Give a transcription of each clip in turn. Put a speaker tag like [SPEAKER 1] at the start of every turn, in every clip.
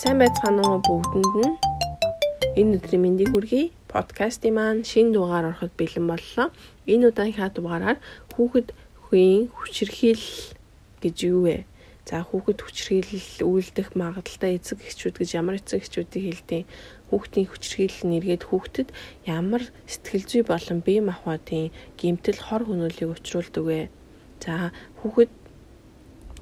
[SPEAKER 1] Сайн байцгаана уу бүгдэнд нь. Энэ өдрийн мэндийг хүргэе. Подкастын маань шинэ дугаар ороход бэлэн боллоо. Энэ удаагийн дугаараар хүүхэд хөхийн хүчирхийл гэж юу вэ? За хүүхэд хүчирхийлэл үйлдэх магадaltaй эцэг эхчүүд гэж ямар эцэг эхчүүдийг хэлдэг? Хүүхдийн хүчирхийлэл нэргээд хүүхдэд ямар сэтгэл зүй болон бие махбодын гэмтэл хор хөнөөлийг учруулдаг вэ? За хүүхэд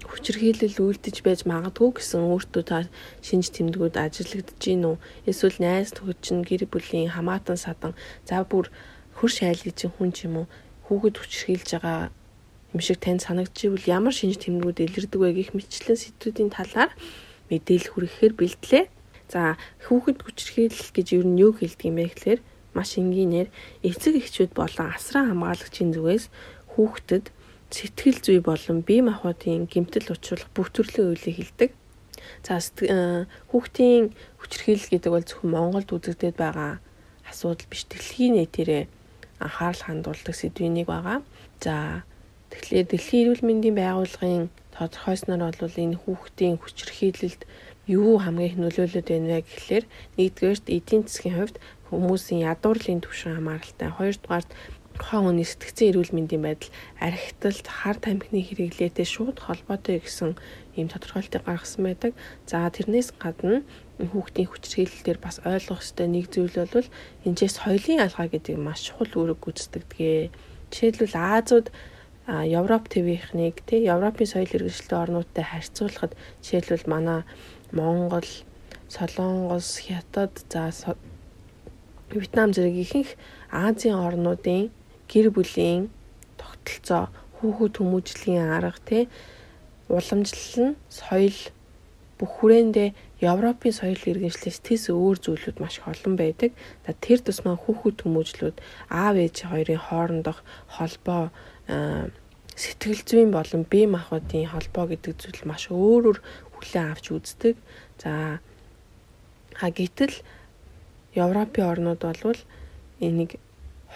[SPEAKER 1] хүчирхийлэл үйлдэж байж магадгүй гэсэн өөртөө та шинж тэмдгүүд ажиглагдаж гин үү? Эсвэл найз нөхөд гэр бүлийн хамаатан садан за бүр хөр шайлгий чинь хүн ч юм уу хүүхэд хүчирхийлж байгаа юм шиг танд санагдчихвэл ямар шинж тэмдгүүд илэрдэг вэ гэх мэтчлэн сэдвүүдийн талаар мэдээлэл хүргэхээр бэлтлээ. За хүүхэд хүчирхийлэл гэж юу нь юу хэлдэг юм бэ гэхээр маш энгийнээр эцэг эхчүүд болон асран хамгаалагчийн зүгээс хүүхдэд сэтгэл зүй болон бие махбодын гэмтэл учруулах бүх төрлийн үйлийг хилдэг. За э, хүүхдийн хүчирхийлэл гэдэг бол зөвхөн Монголд үзэгдээд байгаа асуудал биш. Дэлхийн нийтээрээ анхаарал хандуулдаг сэдвийн нэг байгаа. За тэгэхээр Дэлхийн эрүүл мэндийн байгууллагын тодорхойсноор бол энэ хүүхдийн хүчирхийлэлд юу хамгийн их нөлөөлөд байна вэ гэхлээр нэгдүгээрт эдийн засгийн хувьд хүмүүсийн ядуурлын түвшин хамааралтай, хоёрдугаарт тухайн хүний сэтгцэн эрүүл мэндийн байдал архиталт хар тамхины хэрэглээтэй шууд холбоотой гэсэн ийм тодорхойлтыг гаргасан байдаг. За тэрнээс гадна хүүхдийн хүчирхийлэлээр бас ойлгох ёстой нэг зүйл бол энэчээс соёлын алгаа гэдэг маш чухал үүрэг гүйцэтгэдэг. Жишээлбэл Азууд Европ твийнхнийг тий Европын соёл хэрэгжилтэй орнуудтай харьцуулахад жишээлбэл манай Монгол, Солонгос, Хятад, за Вьетнам зэрэг ихэнх Азийн орнуудын гэр бүлийн тогтолцоо, хүүхэд хүмүүжлийн арга тий уламжлал нь соёл бүх хүрээндээ Европын соёл иргэншлээс тэс өөр зүйлүүд маш олон байдаг. Тэр тусмаа хүүхэд хүмүүжлүүд аав ээж хоёрын хоорондох холбоо сэтгэл зүйн болон бие махбодын холбоо гэдэг зүйл маш өөрөөр хүлээн авч үздэг. За а гэтэл Европын орнууд болвол энийг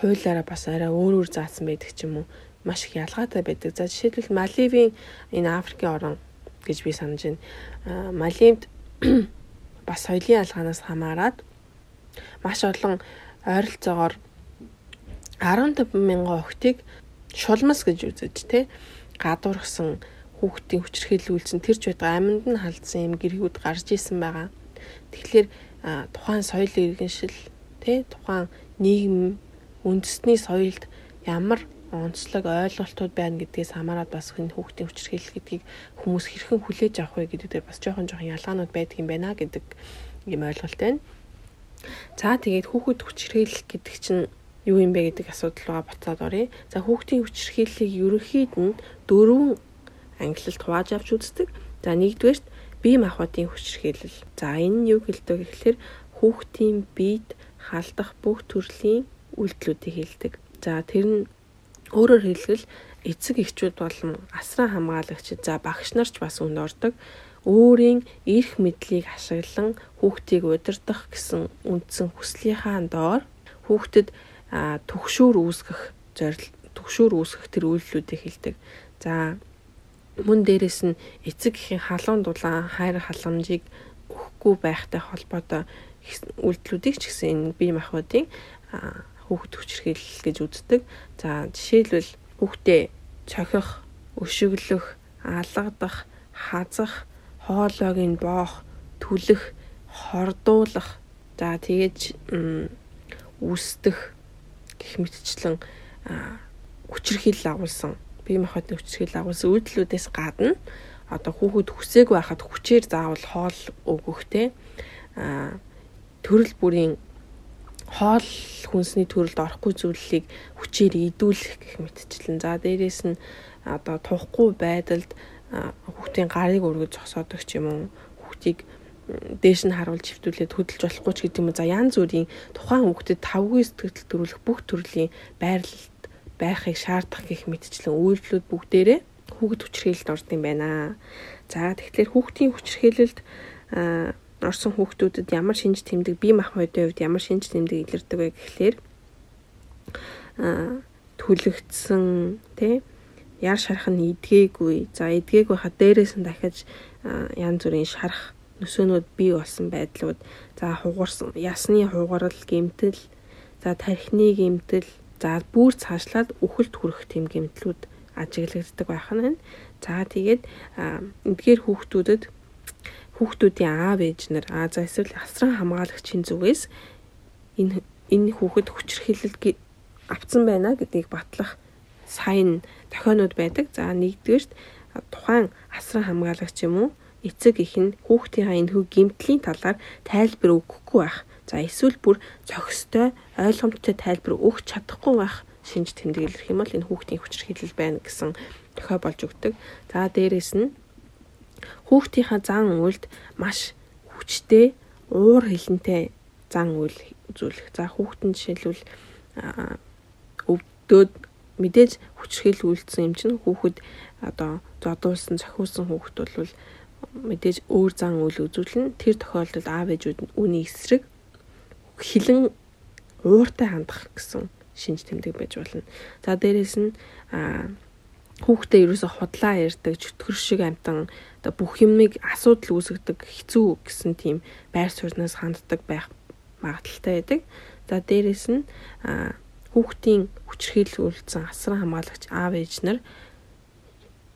[SPEAKER 1] хуулиараа бас арай өөр өөр заасан байдаг ч юм уу маш их ялгаатай байдаг. За жишээлбэл Маливийн энэ Африкийн орн гэж би санаж байна. Маливд бас соёлын ялгаанаас хамаарат маш олон ойролцоогоор 15 мянган охтыг шулмас гэж үзэж тэ гадуурхсан хүүхдийн хүчрхийлүүлсэн тэр ч байтга аминд нь халдсан юм гэргүүд гарч исэн байгаа. Тэгэхээр тухайн соёл иргэншил тэ тухайн нийгэм үндэсний соёлд ямар онцлог ойлголтууд байна гэдгээс хамаарат бас хүн хүүхдийн хүчирхийлэл гэдгийг хүмүүс хэрхэн хүлээж авах вэ гэдэг дээр бас жоохон жоохон ялгаанууд байдаг юм байна гэдэг юм ойлголт байна. За тэгээд хүүхэд хүчирхийлэл гэдэг чинь юу юм бэ гэдэг асуудал руугаа буцаад оръё. За хүүхдийн хүчирхийллийг ерөнхийд нь дөрвөн ангилалд хувааж авч үздэг. За нэгдүгээрт бие махбодын хүчирхийлэл. За энэ нь юу хэлдэг гэхээр хүүхдийн биед халдах бүх төрлийн үйлдэлүүдийг хийлдэг. За тэр нь өөрөөр хэлбэл эцэг эхчүүд болон асран хамгаалагчид за багш нарч бас үнд ордог өөрийн эрх мэдлийг ашиглан хүүхдийг удирдах гэсэн үндсэн хүслийнхаа доор хүүхдэд төгшүүр үүсгэх зорил төгшүүр үүсгэх тэр үйлдэлүүдийг хийдэг. За мөн дээрэс нь эцэг эхийн халуун дулаан хайр халамжийг өгөхгүй байхтай холбоотой үйлдэлүүдийг ч гэсэн энэ бие махбодын хүүхэд хүчирхийлэл гэж үздэг. За жишээлбэл хүүхдээ цохих, өшөглөх, алгадах, хазах, хоолойг нь боох, түлэх, хордуулах, за тэгэж үсдэх гэх мэтчлэн хүчирхийлэл агуулсан бие махбодын хүчирхийлэл агуулсан үйлдэлүүдээс гадна одоо хүүхэд хүсээг байхад хүчээр заавал хоол өгөх те төрөл бүрийн хоол хүнсний төрөлд орохгүй зүйлийг хүчээр идүүлэх гэх мэтчлэн. За дээрээс нь одоо тухгүй байдалд хүүхдийн гарыг өргөж зогсоодог ч юм уу хүүхдийг дээш нь харуулж хөвтүүлээд хөдөлж болохгүй ч гэдэг юм. За янз бүрийн тухайн хүүхдэд тавгүй сэтгэл төрүүлэх бүх төрлийн байрлалд байхыг шаардах гэх мэтчлэн үйлдэлүүд бүгдээрээ хүүхэд хүчрхийлэлд ордог юм байна. За тэгэхээр хүүхдийн хүчрхийлэлд орсон хүүхдүүдэд ямар шинж тэмдэг бие махбодын хувьд ямар шинж тэмдэг илэрдэг вэ гэхлээр түлэгдсэн тий яар шарах нь эдгээгүй. За эдгээг байхад дээрээс нь дахиж янз бүрийн шарах нөсөөнүүд бий болсон байдлууд за хугарсан ясны хугарал гэмтэл за тархины гэмтэл за бүр цаашлаад үхэлд хүрэх тэм гэмтлүүд ажиглагддаг байх нь. За тэгээд эдгээр хүүхдүүдэд хүүхдүүдийн аав ээж нар а за эсвэл асран хамгаалагчийн зүгээс энэ энэ хүүхэд хүчрхийлэл авцсан байна гэдгийг батлах сайн тохионууд байдаг. За нэгдүгээрт тухайн асран хамгаалагч юм уу эцэг их нь хүүхдийнхаа энэхүү гимтлийн талаар тайлбар өгөхгүй байх. За эсвэл бүр зохистой ойлгомжтой тайлбар өгч чадахгүй байх шинж тэмдэг илэрх юм бол энэ хүүхдийн хүчирхийлэл байна гэсэн тохио болж өгдөг. За дээрэс нь хүүхдийнхаа зан үйлд маш хүчтэй уур хилэнтэй зан үйл үзүүлэх. За хүүхдэн жишээлбэл өвдөөд мэдээж хүчрхийл үйлдсэн юм чинь хүүхэд одоо зодуулсан, цохиулсан хүүхэд бол мэдээж өөр зан үйл үзүүлнэ. Тэр тохиолдолд аав ээжүүд нь үүний эсрэг хилэн ууртай хандах гэсэн шинж тэмдэг байж болно. За дээрэс нь хүүхдээ ерөөсө худлаа ярьдаг, чөтгөр шиг амтан одоо бүх юмыг асуудал үүсгдэг хэцүү гэсэн тийм байр сууриас ханддаг байх магадaltaй байдаг. За дээрэс нь хүүхдийн хүчрхийлүүлсэн асран хамгаалагч аав ээж нар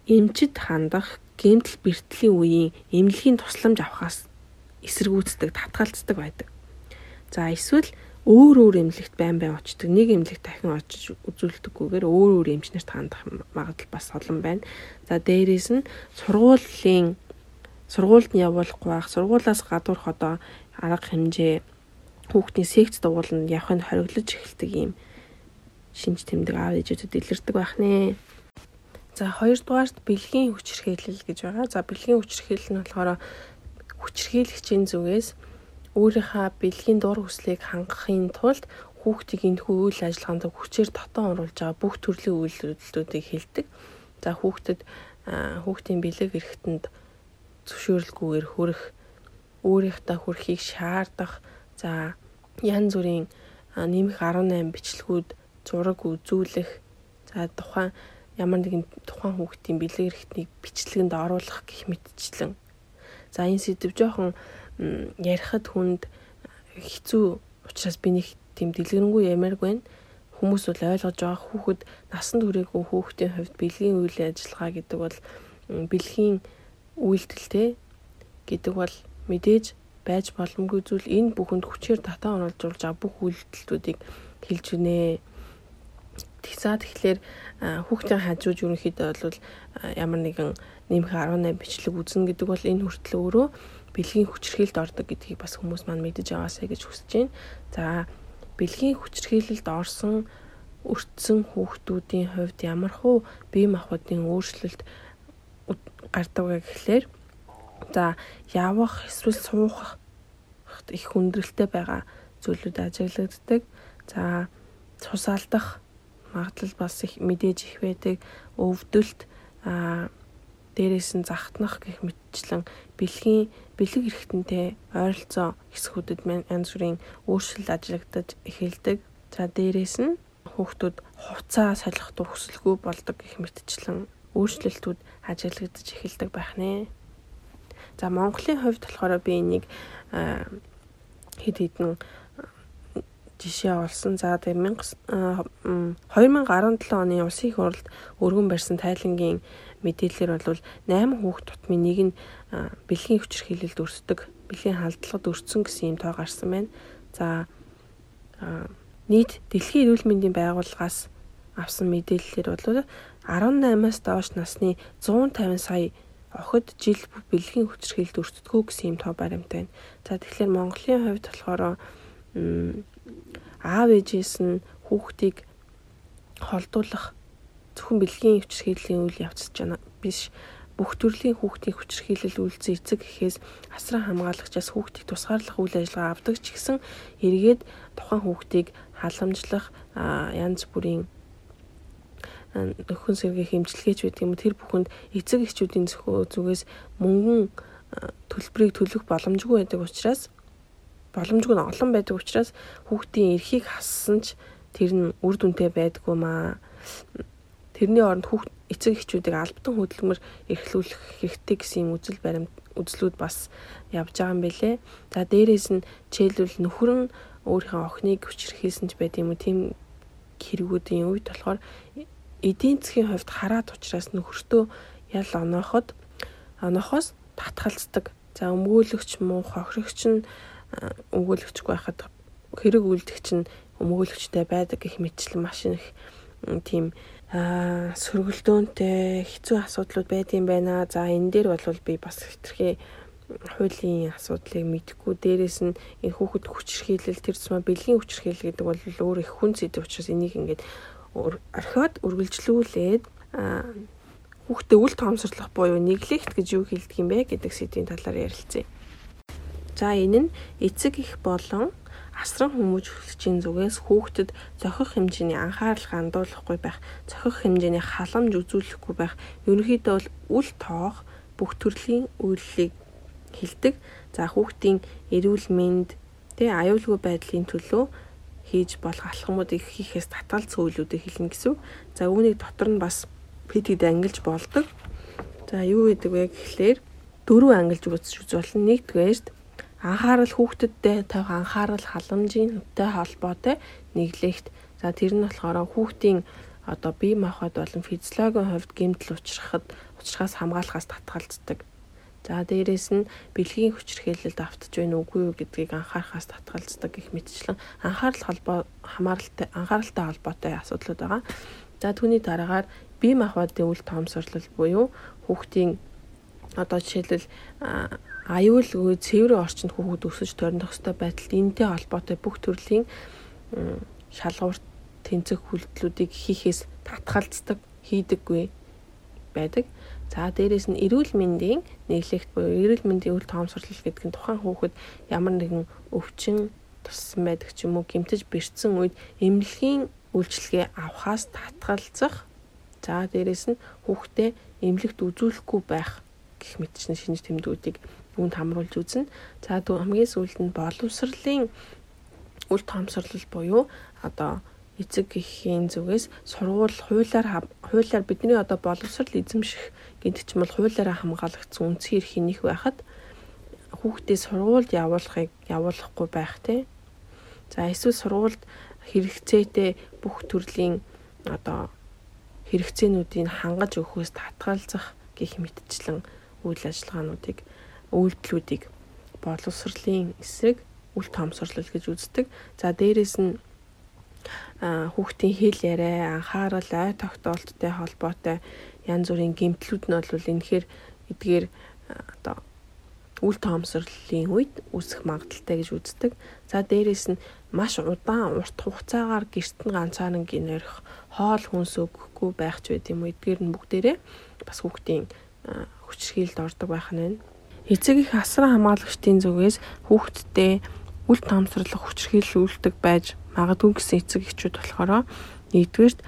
[SPEAKER 1] эмчид хандах гэмтэл бэртлийн үеийн эмнэлгийн тусламж авахаас эсэргүүцдэг, татгалздаг байдаг. За эсвэл өөр өөр эмнэлэгт байн байн очдог. Нэг эмнэлэгт дахин очиж үзүүлдэггүйгээр өөр өөр эмчнэрт хандах магадлал бас олон байна. За дээрээс нь сургуулийн сургуульд нь явуулахгүй байх, сургуулаас гадуурх одоо арга хэмжээ хүүхдийн секц дугууланд явахыг хориглож эхэлдэг юм шинж тэмдэг аав ээжүүдэд илэрдэг байх нэ. За хоёрдугаарт бэлгийн хүчирхийлэл гэж байгаа. За бэлгийн хүчирхийлэл нь болохоор хүчирхийлэгчийн зүгээс өөрийнхөө бэлгийн дур хүслийг хангахын тулд хүүхдийг энэхүү үйл ажиллагаанд хүчээр дотоо оруулж байгаа бүх төрлийн үйлдэлүүдийг хэлдэг. За хүүхдэд хүүхдийн бэлэг эрэхтэнд зөвшөөрлгүйгээр хүрэх, өөрийнхөө хүрхийг шаардах, за янз бүрийн нэмэх 18 бичлэгүүд зураг үзүүлэх, за тухайн ямар нэгэн тухайн хүүхдийн бэлэг эрэхтнийг бичлэгэнд оруулах гэх мэтчлэн. За энэ сэдв жоохон ярихад хүнд хэцүү учраас би нэг тийм дэлгэрэнгүй ямарг байна. Хүмүүс бол ойлгож байгаа хүүхэд насанд хүрээгүй хүүхдийн хувьд бэлгийн үйл ажиллагаа гэдэг бол бэлгийн үйлдэлтэй гэдэг бол мэдээж байж боломгүй зүйл энэ бүхэнд хүчээр татаа оруулж байгаа бүх үйлдэлтүүдийг хэлж гинэ. Тэгсаа тэгэхээр хүүхдийн хажууж ерөнхийдөө бол ямар нэгэн нэмэх 18 бичлэг үзнэ гэдэг бол энэ хүртэл өөрөө бэлгийн хүчрхийлэлд ордог гэдгийг бас хүмүүс маань мэдэж аваасаа гэж хүсэж байна. За бэлгийн хүчрхийлэлд орсон өртсөн хүүхдүүдийн хувьд ямар хуу бие махбодын өөрчлөлт гардаг вэ гэхлээр за явах эсвэл суух их хүндрэлтэй байгаа зүйлүүд ажиглагддаг. За цус алдах магадлал бас их мэдээж их байдаг. Өвдөлт а дээрээс нь захтнах гэх мэтчлэн бэлгийн бэлэг эрэхтэнтэй ойролцоо хэсгүүдэд янз бүрийн өөрчлөлт ажиглагдаж эхэлдэг. За дээрээс нь хүүхдүүд хувцаа солих төгсөлгүй болдог гэх мэтчлэн өөрчлөлтүүд ажиглагдаж эхэлдэг байх нэ. За Монголын хувьд болохоор би энийг хэд хэдэн жишээ олсон. За тэгээ 2017 оны улсын их хурлд өргөн барьсан тайлангийн мэдээлэлээр бол 8 хүүхд тутмын нэг нь бэлгийн хүчирхийлэлд өрсдөг, бэлгийн халдлагад өртсөн гэсэн юм тоо гарсан байна. За нийт дэлхийн эрүүл мэндийн байгууллагаас авсан мэдээллээр бол 18-аас доош насны 150 сая охид жил бэлгийн хүчирхийлэлд өртдөгөө гэсэн юм тоо баримттай байна. За тэгэхээр Монголын хувьд болохоор аав ээжээс нь хүүхдийг холдуулах зөвхөн бэлгийн хүчирхийллийн үйл явцж байна биш. Бүх төрлийн хүүхдийн хүчирхийлэл үйлцэн эцэг гэхээс асран хамгаалагчаас хүүхдийг тусгаарлах үйл ажиллагаа авдаг ч гэсэн эргээд тухайн хүүхдийг халамжлах янз бүрийн нөхөн сэргийн хэмжлэгээч байдаг юм. Тэр бүхэнд эцэг эхчүүдийн зүгээс мөнгөн төлбөрийг төлөх боломжгүй байдаг учраас боломжгүй нь олон байдаг учраас хүүхдийн эрхийг хассан ч тэр нь үр дүнтэй байдгүй маа Тэрний оронд хүүхд эцэг эхчүүдийг албатан хөдөлмөр эрхлүүлэх хэрэгтэй гэсэн юм үзэл баримт үзлүүд бас явж байгаа юм бэлээ. За дээрээс нь жишээлбэл нөхөр нь өөрийнхөө охиныг хүчрхийлсэн ч байт юм уу тийм хэрэгүүдийн үед болохоор эдийн засгийн хувьд хараад учраас нөхөртөө ял онооход оноохоос татгалздаг. За өмгөөлөгч муу хохирогч нь өмгөөлөгчгүй байхад хэрэг үйлдэгч нь өмгөөлөгчтэй байдаг гэх мэтчлэн маш их тийм сөргөлдөөнтэй хэцүү асуудлууд байдсан байна. За энэ дээр бол би бас хэтэрхий хуулийн асуудлыг мэдхгүй дээрэс нь энэ хүүхэд хүчрхийлэл тэр зам бэлгийн хүчрхийлэл гэдэг бол өөр их хүн зэд учраас энийг ингээд орхиод үргэлжлүүлээд хүүхдэд үл тоомсорлох буюу нэглэгт гэж юу хэлдэг юм бэ гэдэг сэдвийн талаар ярилцъя. За энэ нь эцэг их болон асран хүмүүжүүлэгчийн зүгээс хүүхдэд зохих хэмжээний анхаарал хандуулахгүй байх, зохих хэмжээний халамж үзүүлэхгүй байх, ерөнхийдөө бол үл тоох бүх төрлийн үйллийг хилдэг. За хүүхдийн эрүүл мэнд тэ аюулгүй байдлын төлөө хийж болох алхмуудыг хийхээс татгалц үйлүүдийг хэлнэ гэсэн. За үүнийг дотор нь бас PD-д ангилж болдог. За юу гэдэг вэ гэхлээр дөрөв ангилж үзэж үз болно. Нэгдүгээрт анхаарал хүүхдэдтэй тавих анхаарал халамжийнтэй холбоотой нэглэгт. За тэр нь болохоор хүүхдийн одоо бие махбод болон физиологийн хувьд гэмтэл учрахад учрахаас хамгаалахаас татгалздаг. За дээрэс нь бэлгийн хүчирхээлэлд автж байна уугүй юу гэдгийг анхаарахаас татгалздаг гэх мэтчлэн анхаарал холбоо хамааралтай анхааралтай холбоотой асуудлууд байгаа. За түүний дараагаар бие махбодын үл тоомсорлол буюу хүүхдийн одоо жишээлбэл аюулгүй цэврийн орчинд хүүхэд өсөж тойрнох хөстэй байдалд энэтэй холбоотой бүх төрлийн шалгуурт тэнцэх хүлдлүүдийг хийхээс татгалздаг хийдэггүй байдаг. За дээрэс нь эрүүл мэндийн нэглэгт буюу эрүүл мэндийн үл тоомсорлол гэдэг нь тухайн хүүхэд ямар нэгэн өвчин туссан байдаг ч юм уу гэмтэж бэрцсэн үед эмнэлгийн үйлчлэгээ авахаас татгалзах За дээрэс нь хүүхдээ эмнэлэгт үзүүлэхгүй байх гэх мэтчний шинж тэмдгүүдийг үүнд хамруулж үзнэ. За хамгийн сүүлд нь боловсролын үл тоомсорлол буюу одоо эцэг эхийн зүгээс сургууль хуулиар хуулиар бидний одоо боловсрол эзэмших гэдэг чинь бол хуулиараа хамгаалагдсан үндсэн эрх нэх байхад хүүхдээ сургуульд явуулахыг явуулахгүй байх тий. За эсвэл сургуульд хэрэгцээтэй бүх төрлийн одоо хэрэгцээнүүдийг хангаж өгөхөөс татгалзах гэх мэтчлэн үйл ажиллагаануудыг үйлдэлүүдийг боловсролын эсрэг үл тоомсорлол гэж үздэг. За дээрэс нь хүүхдийн хэл яриа, анхаарал, ой тогтоолттой холбоотой янз бүрийн гэмтлүүд нь бол энэхээр эдгээр одоо үл тоомсорлолын үед үүсэх магадaltaй гэж үздэг. За дээрэс нь маш удаан урт хугацаагаар гэрт нь ганцаараа гинэрх хоол хүнс өгөхгүй байх ч байт юм уу эдгээр нь бүгдээрээ бас хүүхдийн хүчрхийлд ордог байх нь байна. Эцэг их асран хамгаалагчдын зүгээс хүүхдтэй үл тоомсорлох хүчрхийлүүлдэг байж магадгүй гэсэн эцэг эхчүүд болохоор нэгдүгээрт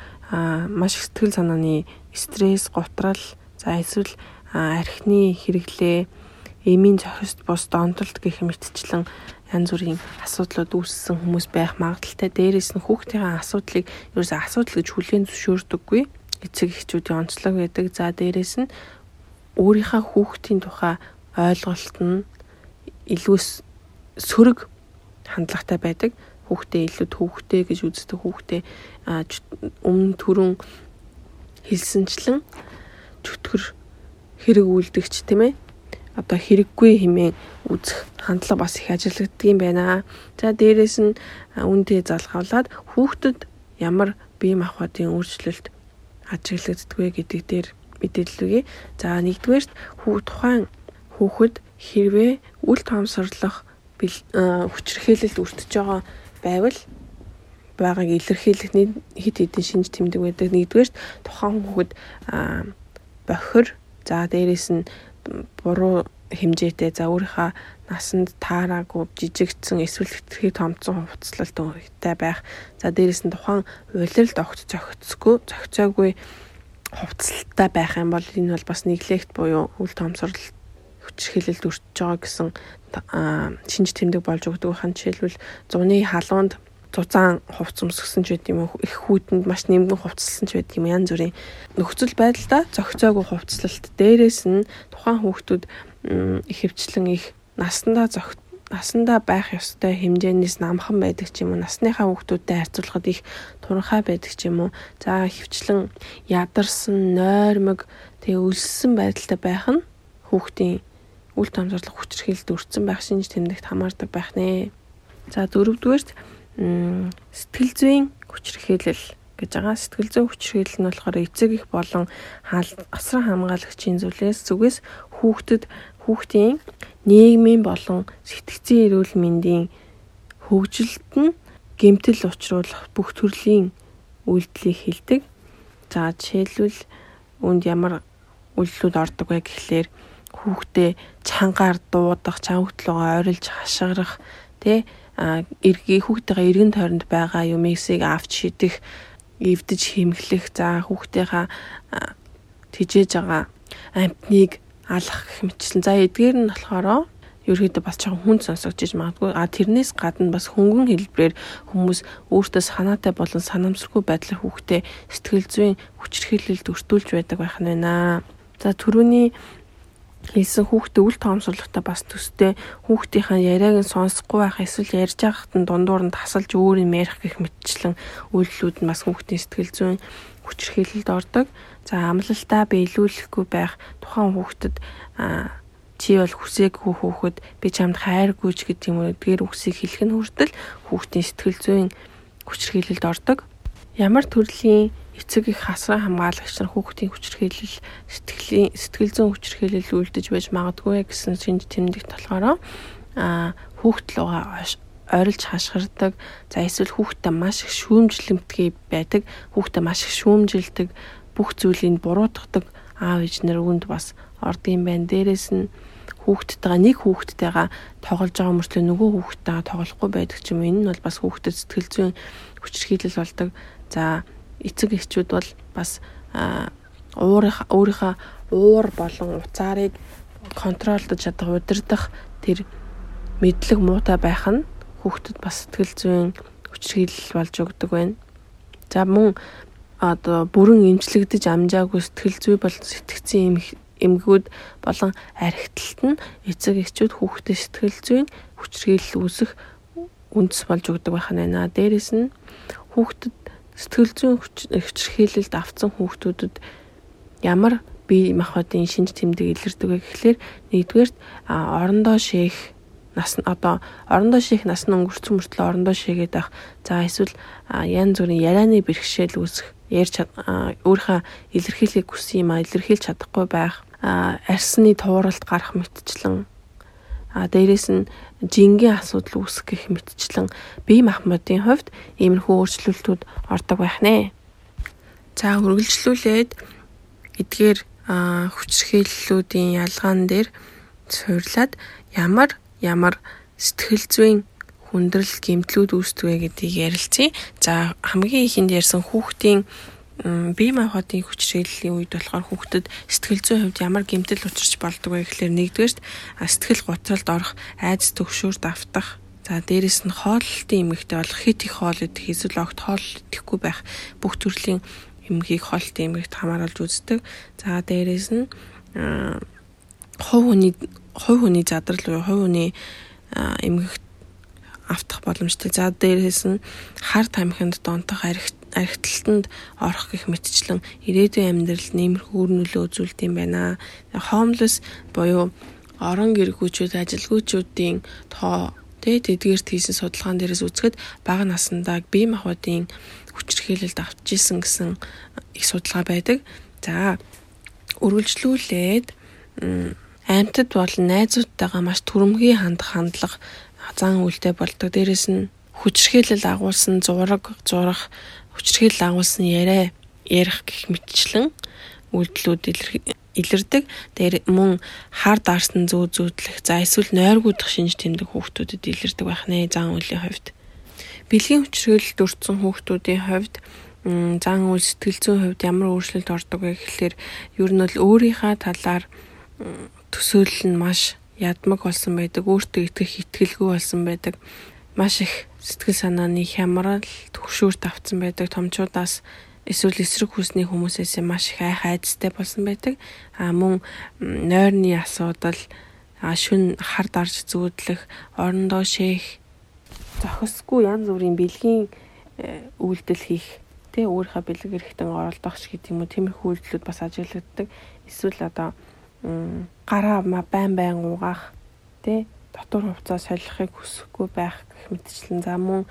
[SPEAKER 1] маш их сэтгэл санааны стресс, готрал, за эсвэл архины хэрэглээ эмийн зохист бус донтолт гэх мэтчлэн янз бүрийн асуудлууд үүссэн хүмүүс байх магадaltaй. Дээрээс нь хүүхдийн асуудлыг ерөөсөө асуудал гэж хүлээн зөвшөөрдөггүй. Эцэг эхчүүдийн онцлог байдаг. За дээрээс нь өөрийнхөө хүүхдийн тухай ойлголт нь илүү сөрөг хандлагатай байдаг. Хүүхдээ илүү төвхтэй гэж үздэг хүүхдээ өмнө түрүүн хэлсэнчлэн чөтгөр хэрэг үлдэгч тийм ээ одоо хэрэггүй хэмээн үзэх хандлага бас их ажиглагддаг юм байна. За дээрэс нь үндэ залгавлаад хүүхдэд ямар бие махбодын өөрчлөлт ажиглагддаг вэ гэдэг дээр мэдээлэл өгье. За нэгдүгээрт хүү тухайн хүүхэд хэрвээ үл тоомсорлох хүчирхээлэлд өртөж байгаа байвал байгааг илэрхийлэх хэд хэдэн шинж тэмдэг байдаг. Нэгдүгээрт тухайн хүүхэд бохир за дээрэс нь буруу хэмжээтэй за өөрийнхөө насанд таараагүй жижигдсэн эсвэл хэтэрхий томцсон хувцлалтай байх. За дээрэс нь тухайн улиралд огт зохицгүй зохицоогүй хувцалтай байх юм бол энэ бол бас нэглэгт буюу үл томсорлол хүчрхийлэлд өртөж байгаа гэсэн шинж тэмдэг болж өгдөг. Хан жишээлбэл зуны халуунд зузаан хувц өмсгсөн ч байт юм уу их хүүтэнд маш нэмгэн хувцлсан ч байт юм янз бүрийн нөхцөл байдалда зохицоогүй хувцлалт дээрээс нь тухайн хүүхдүүд ихэвчлэн их насандаа зохицоо насандаа байх ёстой хэмжээнээс намхан байдаг ч юм уу насныхаа хүүхдүүдтэй харьцуулахад их туранхай байдаг ч юм уу. За хөвчлэн ядарсан нойрмог тэгээ өлссөн байдалтай байх нь хүүхдийн үл томцорлох хүчрхийлэлд өртсөн байх шинж тэмдэгт хамаардаг байх нэ за дөрөвдүгээрт сэтгэл зүйн хүчрхийлэл гэж байгаа. Сэтгэл зүйн хүчрхийлэл нь болохоор эцэг их болон асран хамгаалагчийн зүйлээс зүгээс хүүхдэд хүүхдийн нийгмийн болон сэтгцийн эрүүл мэндийн хөгжилд нь гэмтэл учруулах бүх төрлийн үйлдэлийг хилдэг. За жишээлбэл үүнд ямар үйлдэлүүд ордог вэ гэхлээр хүүхдээ чангаар дуудах, чан хөтлөгөө ойрлж хашгирах, тэ эргээ хүүхдтэйгээ эргэн тойронд байгаа юмыг авч шидэх, эвдэж хэмглэх, за хүүхдийнхаа тижээж байгаа амтныг алах гэх мэтчлэн. За эдгээр нь болохоор ерөөдөө бас жоохон хүн сонсогдож магадгүй. А тэрнээс гадна бас хөнгөн хэлбэрээр хүмүүс өөртөө санаатай болон санамсаргүй байдлаар хүүхдээ сэтгэл зүйн хүчирхийлэлд өртүүлж байдаг байх нь байна. За түрүүний хэлсэн хүүхдээ үл тоомсорлоготой бас төстэй хүүхдийнхаа яриаг нь сонсохгүй байх эсвэл ярьж байхад нь дундуур нь тасалж өөр юм ярих гэх мэтчлэн үйлдэлүүд нь бас хүүхдийн сэтгэл зүйн хүчирхийлэлд ордог. За амлалтаа биелүүлэхгүй байх тухайн хүүхдэд чи бол хүсээгүй хүүхэд би чамд хайргүй ч гэдэг юм уу эдгээр үгсийг хэлэх нь хүртэл хүүхдийн сэтгэл зүйн хүчирхийлэлд ордог. Ямар төрлийн эцэг их хасран хамгаалагч нар хүүхдийн хүчирхийлэл сэтгэлийн сэтгэл зүйн хүчирхийлэл үлдэж байж магадгүй гэсэн шинж тэмдэгт болохоор а хүүхд лугаа ойрлж хашгирдаг. За эсвэл хүүхдтэй маш их шүүмжлэмтгий байдаг. Хүүхдтэй маш их шүүмжилдэг бүх зүйлийг буруутгадаг аав ээжнэр үүнд бас ордгийн байна. Дээрээс нь хүүхдтэйгээ нэг хүүхдтэйгээ тоглож байгаа мөртлөө нөгөө хүүхдтэйгээ тоглохгүй байдаг ч юм. Энэ нь бол бас хүүхдэд сэтгэл зүйн хүчирхийлэл болдог. За эцэг эхчүүд бол бас уурынхаа өөрийнхөө уур болон уцаарыг контролдож чадах, удирдах тэр мэдлэг муутай байх нь хүүхдэд бас сэтгэл зүйн хүчирхийлэл болж өгдөг байна. За мөн одоо бүрэн эмчлэгдэж амжаагүй сэтгэл зүй болон сэтгцийн эмгүүд болон архиталт нь эцэг эхчүүд хүүхдээ сэтгэл зүйн хүчрхийлэл үүсэх үндэс болж өгдөг байх нь байна. Дээрээс нь хүүхдэд сэтгэл зүйн хүчрхийлэлд автсан хүүхдүүдэд ямар бие махбодын шинж тэмдэг илэрдэг вэ гэхлээр нэгдүгээрт орондоо шээх нас одоо орондоо шийх нас нь өнгөрцөн мөртлөө орондоо шийгээд байх. За эсвэл янз бүрийн ярианы бэрхшээл үүсэх ярьж өөрийнхөө илэрхийлэхийг хүсэн юм а илэрхийлж чадахгүй байх арсны тууралт гарах мэтчлэн а дээрэс нь жингийн асуудал үүсэх гэх мэтчлэн бие махбодын хувьд иймэрхүү өөрчлөлтүүд ордог байх нэ. За үргэлжлүүлээд эдгээр хүчрхийллүүдийн ялгаан дээр суйрлаад ямар ямар сэтгэл зүйн хүндрэл гэмтлүүд үүсдэг вэ гэдгийг ярилцъя. За хамгийн ихэнд ярьсан хүүхдийн бие махбодын хүчрхийллийн үед болохоор хүүхдэд сэтгэл зүйн хувьд ямар гэмтэл учирч болдог вэ гэхээр нэгдүгээрт сэтгэл готролд орох, айдас төгшөөрт автах, За дээрэс нь хооллолтын эмгэгтэй болох хит их хоол идэх эсвэл огт хоол идэхгүй байх бүх төрлийн эмгийг хооллолтын эмгэгт хамааруулж үздэг. За дээрэс нь хувь хүний хувь хүний задрал буюу хувь хүний эмгэгт автах боломжтой. За дээрээс нь хар тамхинд донтох архиталтанд орох гэх мэтчлэн ирээдүйн амьдрал нэмэрхүү үр нөлөө үзүүлдэг юм байна. Homeless буюу орон гэргүүчүүд, ажилгүйчүүдийн тоо тэгээд эдгээрт хийсэн судалгаан дээрээс үзэхэд бага насндаа бие махбодын хүчирхийлэлд авч исэн гэсэн их судалгаа байдаг. За үргэлжлүүлээд аймтад бол найзуудтайгаа маш түрэмгий хандах хандлага зан үйлдэл болдог. Дээрэс нь хүчрхийлэл агуулсан зураг, зурах, хүчрхийлэл агуулсан яриа ярих гэх мэтчлэн үйлдэлүүд илэрдэг. Тэр мөн хар дарсан зүү зүүдлэх, за эсвэл нойргуудах шинж тэмдэг хүүхдүүдэд илэрдэг байх нэ зан үйлийн хувьд. Бэлгийн хүчрхийлэлд өртсөн хүүхдүүдийн хувьд зан үйл сэтгэл зүйн хувьд ямар өөрчлөлт ордог вэ гэхэлэр ер нь бол өөрийнхөө талаар төсөөлөл нь маш ядмаг болсон байдаг. Өөртөө итгэх итгэлгүй болсон байдаг. Маш их сэтгэл санааны хямрал төгшүүрт автсан байдаг томчуудаас эсвэл эсрэг хүсний хүмүүсээс маш их айх айцтай болсон байдаг. А мөн нойрны асуудал, шүн хар дарж зүүдлэх, орондоо шээх, зохисгүй янз бүрийн бэлгийн э, үйлдэл хийх тий өөрийнхөө бэлэг эрэхтэн оролдох ч гэдэг юм уу тиймэрхүү үйлдэлүүд бас ажиглагддаг. Эсвэл одоо гараа байн байн угаах тий дотор хувцас солихыг хүсэхгүй байх гэх мэтчлэн за мөн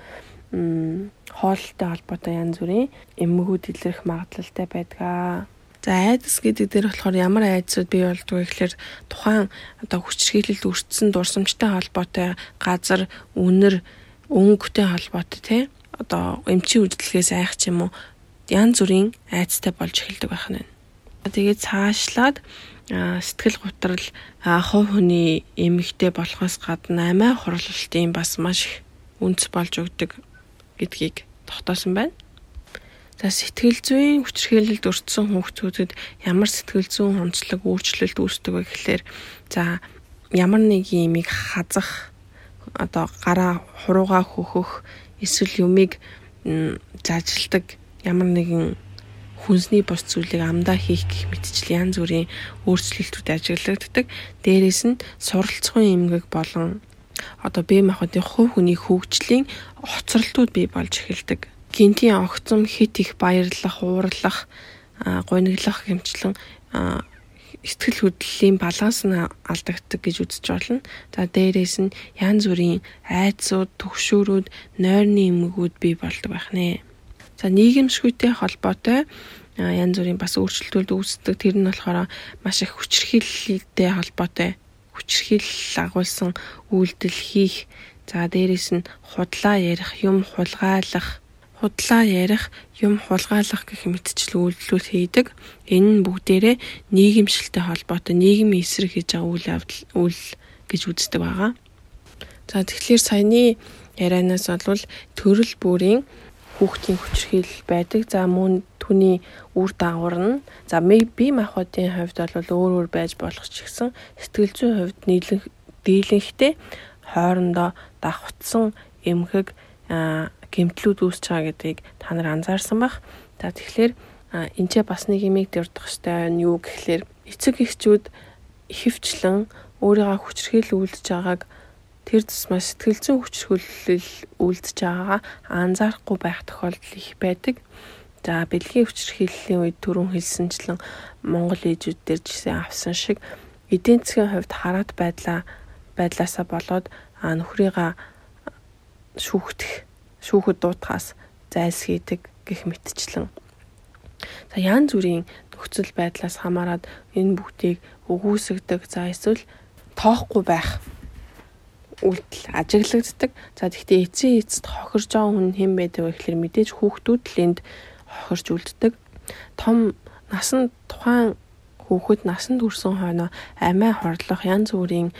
[SPEAKER 1] хоолтой холбоотой янз бүрийн эмгэгүүд илэрх магадлалтай байдаг. За айдас гэдэг дээр болохоор ямар айдсууд бий болдгоо гэхэлэр тухайн одоо хүчрхийлэлд өртсөн дурсамжтай холбоотой газар үнэр өнгөтэй холбоотой тий одоо эмчийн үйлдэлгээс айх ч юм уу янз бүрийн айцтай болж эхэлдэг байх нь. Тэгээд цаашлаад сэтгэл готрал хувь хүний эмэгтэй болохоос гадна амиа хурлалтын бас маш их үндэс болж өгдөг гэдгийг тогтоосон байна. За сэтгэл зүйн хүчирхийлэлд өртсөн хүүхдүүдэд ямар сэтгэл зүйн онцлог өөрчлөлт үүсдэг вэ гэхлээр за ямар нэг юмыг хазах одоо гараа хурууга хөхөх эсвэл юмыг зажилдаг ямар нэгэн хүнсний бос зүйлийг амдаа хийх гэх мэтчил янз бүрийн өөрчлөлтүүд ажиглагддаг. Дээрээс нь суралцгын эмгэг болон одоо бие махбодын хувь хүний хөгжлийн хоцролтууд бий болж эхэлдэг. Гинтийн огцом хит их баярлах, уурлах, гуниглах хэмчлэн сэтгэл хөдлөлийн баланс нь алдагддаг гэж үзэж болно. За дээрээс нь янз бүрийн айцууд, түгшүүрүүд, нойрны эмгэгүүд бий болдог байх нэ. За нийгэмшгүйтэй холбоотой янз бүрийн бас өөрчлөлтүүд үүсдэг. Тэр нь болохоор маш их хүчрхийлэлтэй холбоотой хүчрхийлэл агуулсан үйлдэл хийх. За дээрэс нь худлаа ярих, юм хулгайлах, худлаа ярих, юм хулгайлах гэх мэтчил үйлдэлүүд хийдэг. Энэ нь бүгдээрээ нийгэмшилтэй холбоотой, нийгмийн эсрэг хийж байгаа үйл явдал үйл гэж үздэг байгаа. За тэгэхээр саяны ярианаас бол төрөл бүрийн хүүхдийн хүчрхийлэл байдаг. За мөн түүний үр дагавар нь за би махбодын хувьд бол өөр өөр байж болох ч гэсэн сэтгэл зүйн хувьд нийлэн дийлэнхтэй хоорондоо давхцсан эмхэг гэмтлүүд үүсэж байгаа гэдгийг та нар анзаарсан бах. За тэгэхээр энэ ч бас нэг юмыг дурдах хэрэгтэй нь юу гэхлээр эцэг эхчүүд ихэвчлэн өөрийгөө хүчрхийлэл үлдэж байгааг тэр тусмаа сэтгэл зүйн хүчрхүүлэл үлдэж байгаагаа анзаарахгүй байх тохиолдол их байдаг. За бэлгийн хүчрхийллийн үед түрүүн хэлсэнчлэн Монгол ээжүүд дээр жисэн авсан шиг эдийн засгийн хувьд хараат байдлаа байдлаасаа болоод нөхрийгаа шүүхтэх шүүхэд дуутахаас зайлсхийдэг гэх мэтчлэн. За янз бүрийн нөхцөл байдлаас хамаарат энэ бүгдийг өгөөсгдөг. За эсвэл тоохгүй байх үйлдэл ажиглагддаг. За тэгвэл эцсийн эцэд хохирж байгаа хүн хэн байдаг вэ гэхээр мэдээж хүүхдүүд л энд хохирж үлддэг. Том насан тухайн хүүхэд насанд хүрсэн хойноо амиа хорлох янз бүрийн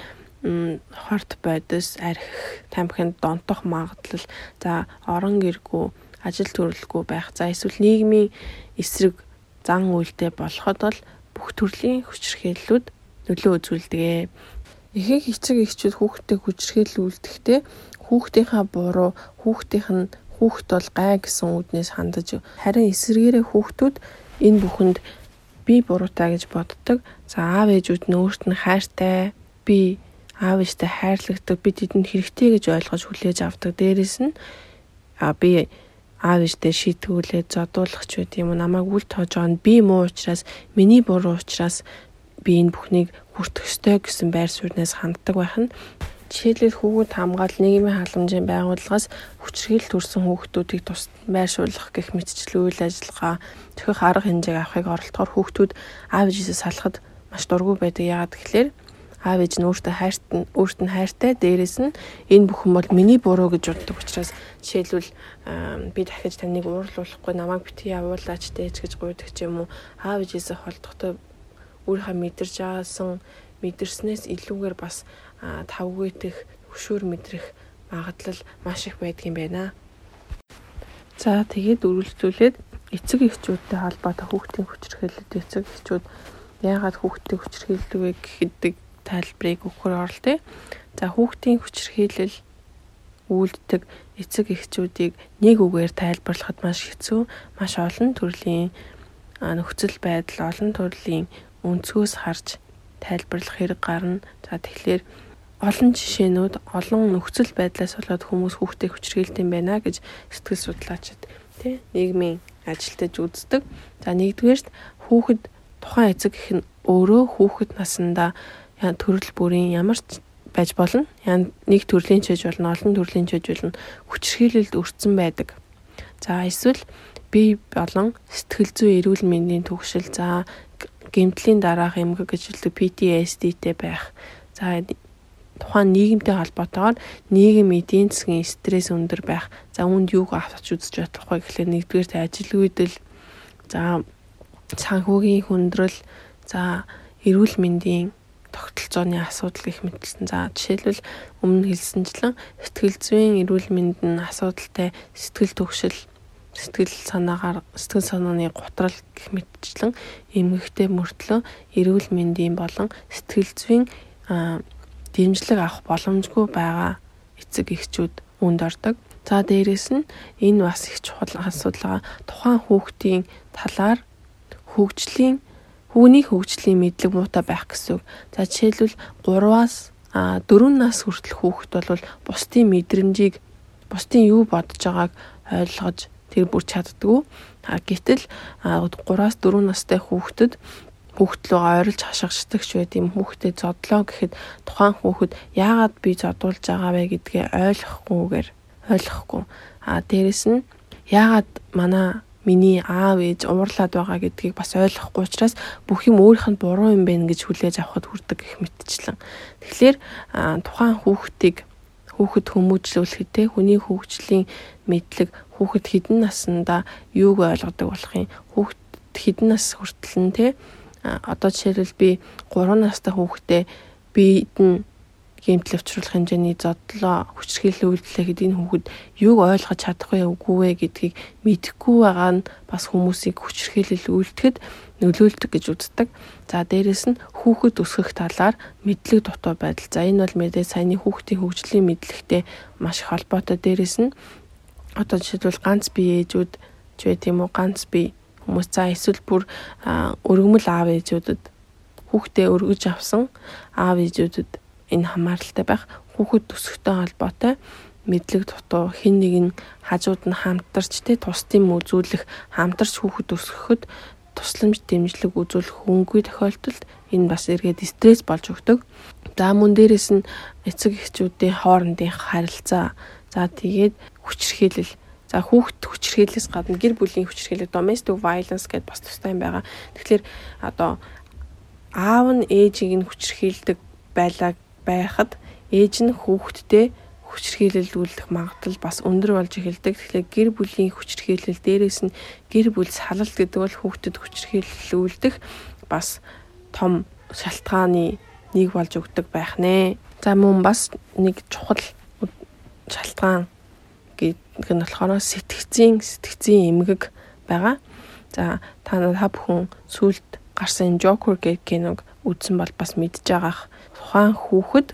[SPEAKER 1] хорт бодис архих тамхинд донтох магадлал за орон гэргүй ажил төрөлгүй байх за эсвэл нийгмийн эсрэг зан үйлдэл болоход бол бүх төрлийн хүчирхээллүүд нөлөө үзүүлдэг. Ихэнх эцэг эхчүүд хүүхдэд хүчрхийлэл үлдэхдээ хүүхдийнхаа буруу, хүүхдийнх нь хүүхд бол гай гэсэн үднээс хандаж харин эсэргээрээ хүүхдүүд энэ бүхэнд би буруутай гэж боддог. За аав ээжүүд нь өөрт нь хайртай, би аав ээжтэй хайрлагдаг, би тэдэнд хэрэгтэй гэж ойлгож хүлээж авдаг. Дээрээс нь а би аав ээжтэй шийтгүүлээд зодуулах ч үгүй юм намайг үл тоож байгаа нь би муу учраас миний буруу учраас би энэ бүхнийг хүртэх ёстой гэсэн байр сууриас ханддаг байх нь Жишээлбэл хүүхэд хамгаал нийгмийн халамжийн байгууллагаас хүчрхийлэл төрсэн хүүхдүүдийг тус байршуулах гэх мэтчил үйл ажиллагаа төхөх арга хэмжээг авахыг оролдохоор хүүхдүүд аав ээжээс салахад маш дургүй байдаг. Яагаад гэвэл аав ээж нь өөртөө хайрт нь өөрт нь хайртай дээрэс нь энэ бүхэн бол миний буруу гэж боддог учраас жишээлбэл би дахиж таныг уурлуулахгүй намайг битгий явуулаач дээж гэж гуйдаг ч юм уу аав ээжээс холдохдоо өөрийнхөө мэдэрч аасан мэдэрснээс илүүгээр бас тавгүйдэх хөшүүр мэдрэх магадлал маш их байдгийн байна. За тэгээд үргэлжлүүлээд эцэг эхчүүдтэй холбоотой хүүхдийн хүчирхээлэлд эцэг эхчүүд яагаад хүүхдийн хүчирхийлдэг вэ гэхэд тайлбарыг өгөхөр оролтё. За хүүхдийн хүчирхийлэл үйлддэг эцэг эхчүүдийг нэг үгээр тайлбарлахад маш хэцүү. Маш олон төрлийн нөхцөл байдал, олон төрлийн өнцгөөс харж тайлбарлах хэрэг гарна. За тэгэхээр олон жишээнүүд, олон нөхцөл байдлаас болоод хүмүүс хүүхдээ хүчрхийлдэг юм байна гэж сэтгэл судлаачид тий нийгмийн ажилтнаж үздэг. За нэгдүгээрт хүүхэд тухайн эцэг их нь өөрөө хүүхэд насндаа төрөл бүрийн ямар ч байж болно. Нэг төрлийн чиж болно, олон төрлийн чиж болно. Хүчрхийлэлд өртсөн байдаг. За эсвэл бие болон сэтгэл зүй эрүүл мэндийн түгшил за гэмтлийн дараах эмгэг гэж хэлдэг PTSD-тэй байх. За тухайн нийгэмтэй холбоотойгоор нийгэм эдийн засгийн стресс өндөр байх. За үүнд юуг авч үзэж вэ гэхлээр нэгдүгээр ажил үйлдэл за санхүүгийн хүндрэл за эрүүл мэндийн тогтолцооны асуудал гэх мэтэлсэн. За жишээлбэл өмнө хэлсэнчлэн сэтгэл зүйн эрүүл мэндийн асуудалтай сэтгэл төвшил сэтгэл санаагаар сэтгэл санааны готрал гэх мэтчлэн эмгэгтэй мөртлөө эрүүл мэндийн болон сэтгэл зүйн дэмжлэг авах боломжгүй байгаа эцэг эхчүүд үнд ордог. За дээрэс нь энэ бас их чухал асуудал. Тухайн хүүхдийн талаар хөгжлийн Хүүний хөгжлийн мэдлэг муутай байх гэсэн үг. За жишээлбэл 3-аас 4 нас хүртэл хүүхэд бол бусдын мэдрэмжийг бусдын юу бодож байгааг ойлгож тэр бүр чаддгүй. А гэтэл 3-аас 4 настай хүүхдэд хүүхдлөө ойрлж хашгичдаг ч байт юм хүүхдэд зодлоо гэхэд тухайн хүүхэд яагаад би зодуулж байгаа вэ гэдгээ ойлгохгүйгээр ойлгохгүй. А дээрэс нь яагаад манай миний аав ээж уурлаад байгаа гэдгийг бас ойлгохгүй учраас бүх юм өөрийнх нь буруу юм байна гэж хүлээж авахд хүрдэг гэх мэтчлэн. Тэгэхээр тухайн хүүхдийг хүүхэд хүмүүжлүүлэхэд те хүний хөгжлийн мэдлэг хүүхэд хідэн наснда юуг ойлгодог болох юм хүүхэд хідэн нас хүртэл нь те одоо жишээлбэл би 3 настай хүүхдээ бид нь гэмтэл авчруулах хэмжээний зодлоо хүчрхийлэл үйлдэлээ гэдэг энэ хүүхэд юуг ойлгож чадахгүй үгүй вэ гэдгийг мэдэхгүй байгаа нь бас хүмүүсийг хүчрхийлэл үйлдэхэд нөлөөлдөг гэж үздэг. За дээрэс нь хүүхэд өсгөх талаар мэдлэг дутуу байдал. За энэ бол мэдээ саяны хүүхдийн хөгжлийн мэдлэгтэй маш холбоотой. Дээрэс нь одоо жишээлбэл ганц бие ээжүүд ч бай тийм үү ганц бие хүмүүс за эсвэл бүр өргөмөл аав ээжүүдэд хүүхдээ өргөж авсан аав ээжүүдэд энэ хамааралтай байх хүүхэд төсөхтэй холбоотой мэдлэг дутуу хин нэг нь хажууд нь хамтарч те тусдын үзүүлэх хамтарч хүүхэд өсгөхөд тусламж дэмжлэг үзүүлэх хөнгүй тохиолдолд энэ бас эргээд стресс болж өгдөг. За мөн дээрэс нь эцэг эхчүүдийн хоорондын харилцаа за тэгээд хүчрхийлэл За хүүхэд хүчрхийлэлээс гадна гэр бүлийн хүчрхийлэл domestic violence гэдээ бас тустай юм байгаа. Тэгэхээр одоо аав нь ээжийг нь хүчрхийлдэг байлаа байхад ээж нь хүүхэдтэй хүчрхийлэлдүүлэх магадлал бас өндөр болж эхэлдэг. Тэгэхээр гэр бүлийн хүчрхийлэл дээрээс нь гэр бүл салалт гэдэг бол хүүхдэд хүчрхийлэлүүлдэх бас том шалтгааны нэг болж өгдөг байх нэ. За мөн бас нэг чухал шалтгаан гэдэг нь болохоор сэтгцийн сэтгцийн эмгэг байгаа. За та та бүхэн сүлд гарсан Joker гэх киног үзсэн бол бас мэдж байгаах тухайн хүүхэд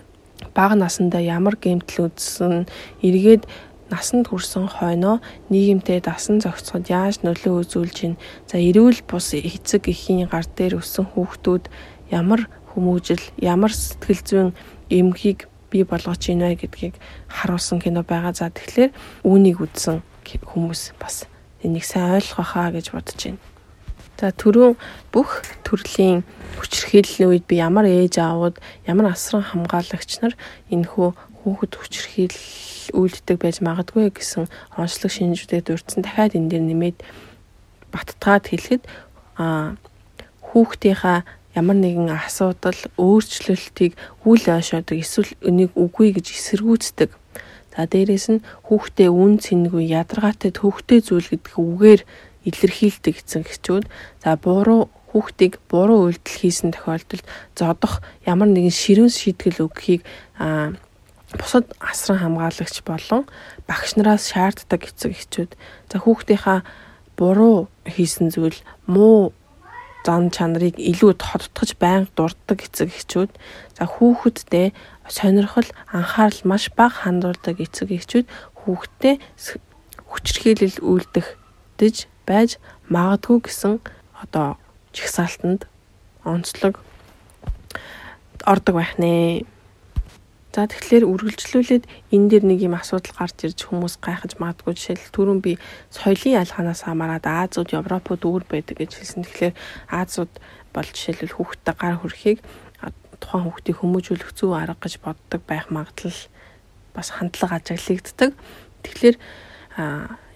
[SPEAKER 1] бага насндаа ямар гэмтэл үзсэн эргээд насанд хүрсэн хойноо нийгэмтэй дасан зохицоход яаж нөлөө үзүүлж байна. За эрүүл бус эцэг эхийн гар дээр өссөн хүүхдүүд ямар хүмүүжил, ямар сэтгэл зүйн эмхийг бий болгож байна гэдгийг харуулсан кино байгаа. За тэгэхээр үүнийг үзсэн хүмүүс бас энийг сайн ойлгох хаа гэж бодож байна. За түрүүн бүх төрлийн хүчирхийллийн үед би ямар ээж аавууд ямар асран хамгаалагч нар энэхүү хүүхэд хүчирхийл үйлддэг байж магадгүй гэсэн онцлог шинжүүдийг дурдсан дахиад энэ дээр нэмээд баттгаад хэлэхэд а хүүхдийнхаа ямар нэгэн асуудал өөрчлөлтийг үл ойшоодог эсвэл энийг үгүй гэж эсэргүүцдэг. За дээрэс нь хүүхдээ үн цэнгүй ядаргаатай төвхтэй зүйл гэдэг үгээр илэрхийлдэг эцэг эхчүүд за буруу хүүхдийг буруу үйлдэл хийсэн тохиолдолд зодох ямар нэгэн ширүүн шийтгэл өгөхийг бусад асран хамгаалагч болон багш нараас шаарддаг эцэг эхчүүд за хүүхдийнхаа буруу хийсэн зүйл муу зан чанарыг илүү тодтогч байнга дурддаг эцэг эхчүүд за хүүхэдтэй сонирхол анхаарал маш бага хандуулдаг эцэг эхчүүд хүүхдээ хүчрхийлэл үйлдэх байж магадгүй гэсэн одоо чигсаалтанд онцлог ордог байх нэ. За тэгэхээр үргэлжлүүлээд энэ дэр нэг юм асуудал гарч ирж хүмүүс гайхаж магадгүй жишээл түрүүн би соёлын ялгаанаас хамаарат Азууд Европод өөр байдаг гэж хэлсэн. Тэгэхээр Азууд бол жишээлбэл хүүхдтэй гар хүрхийг тухайн хүүхдийг хүмүүжүүлэх зөв арга гэж боддог байх магадлал бас хандлага ажиглагддаг. Тэгэхээр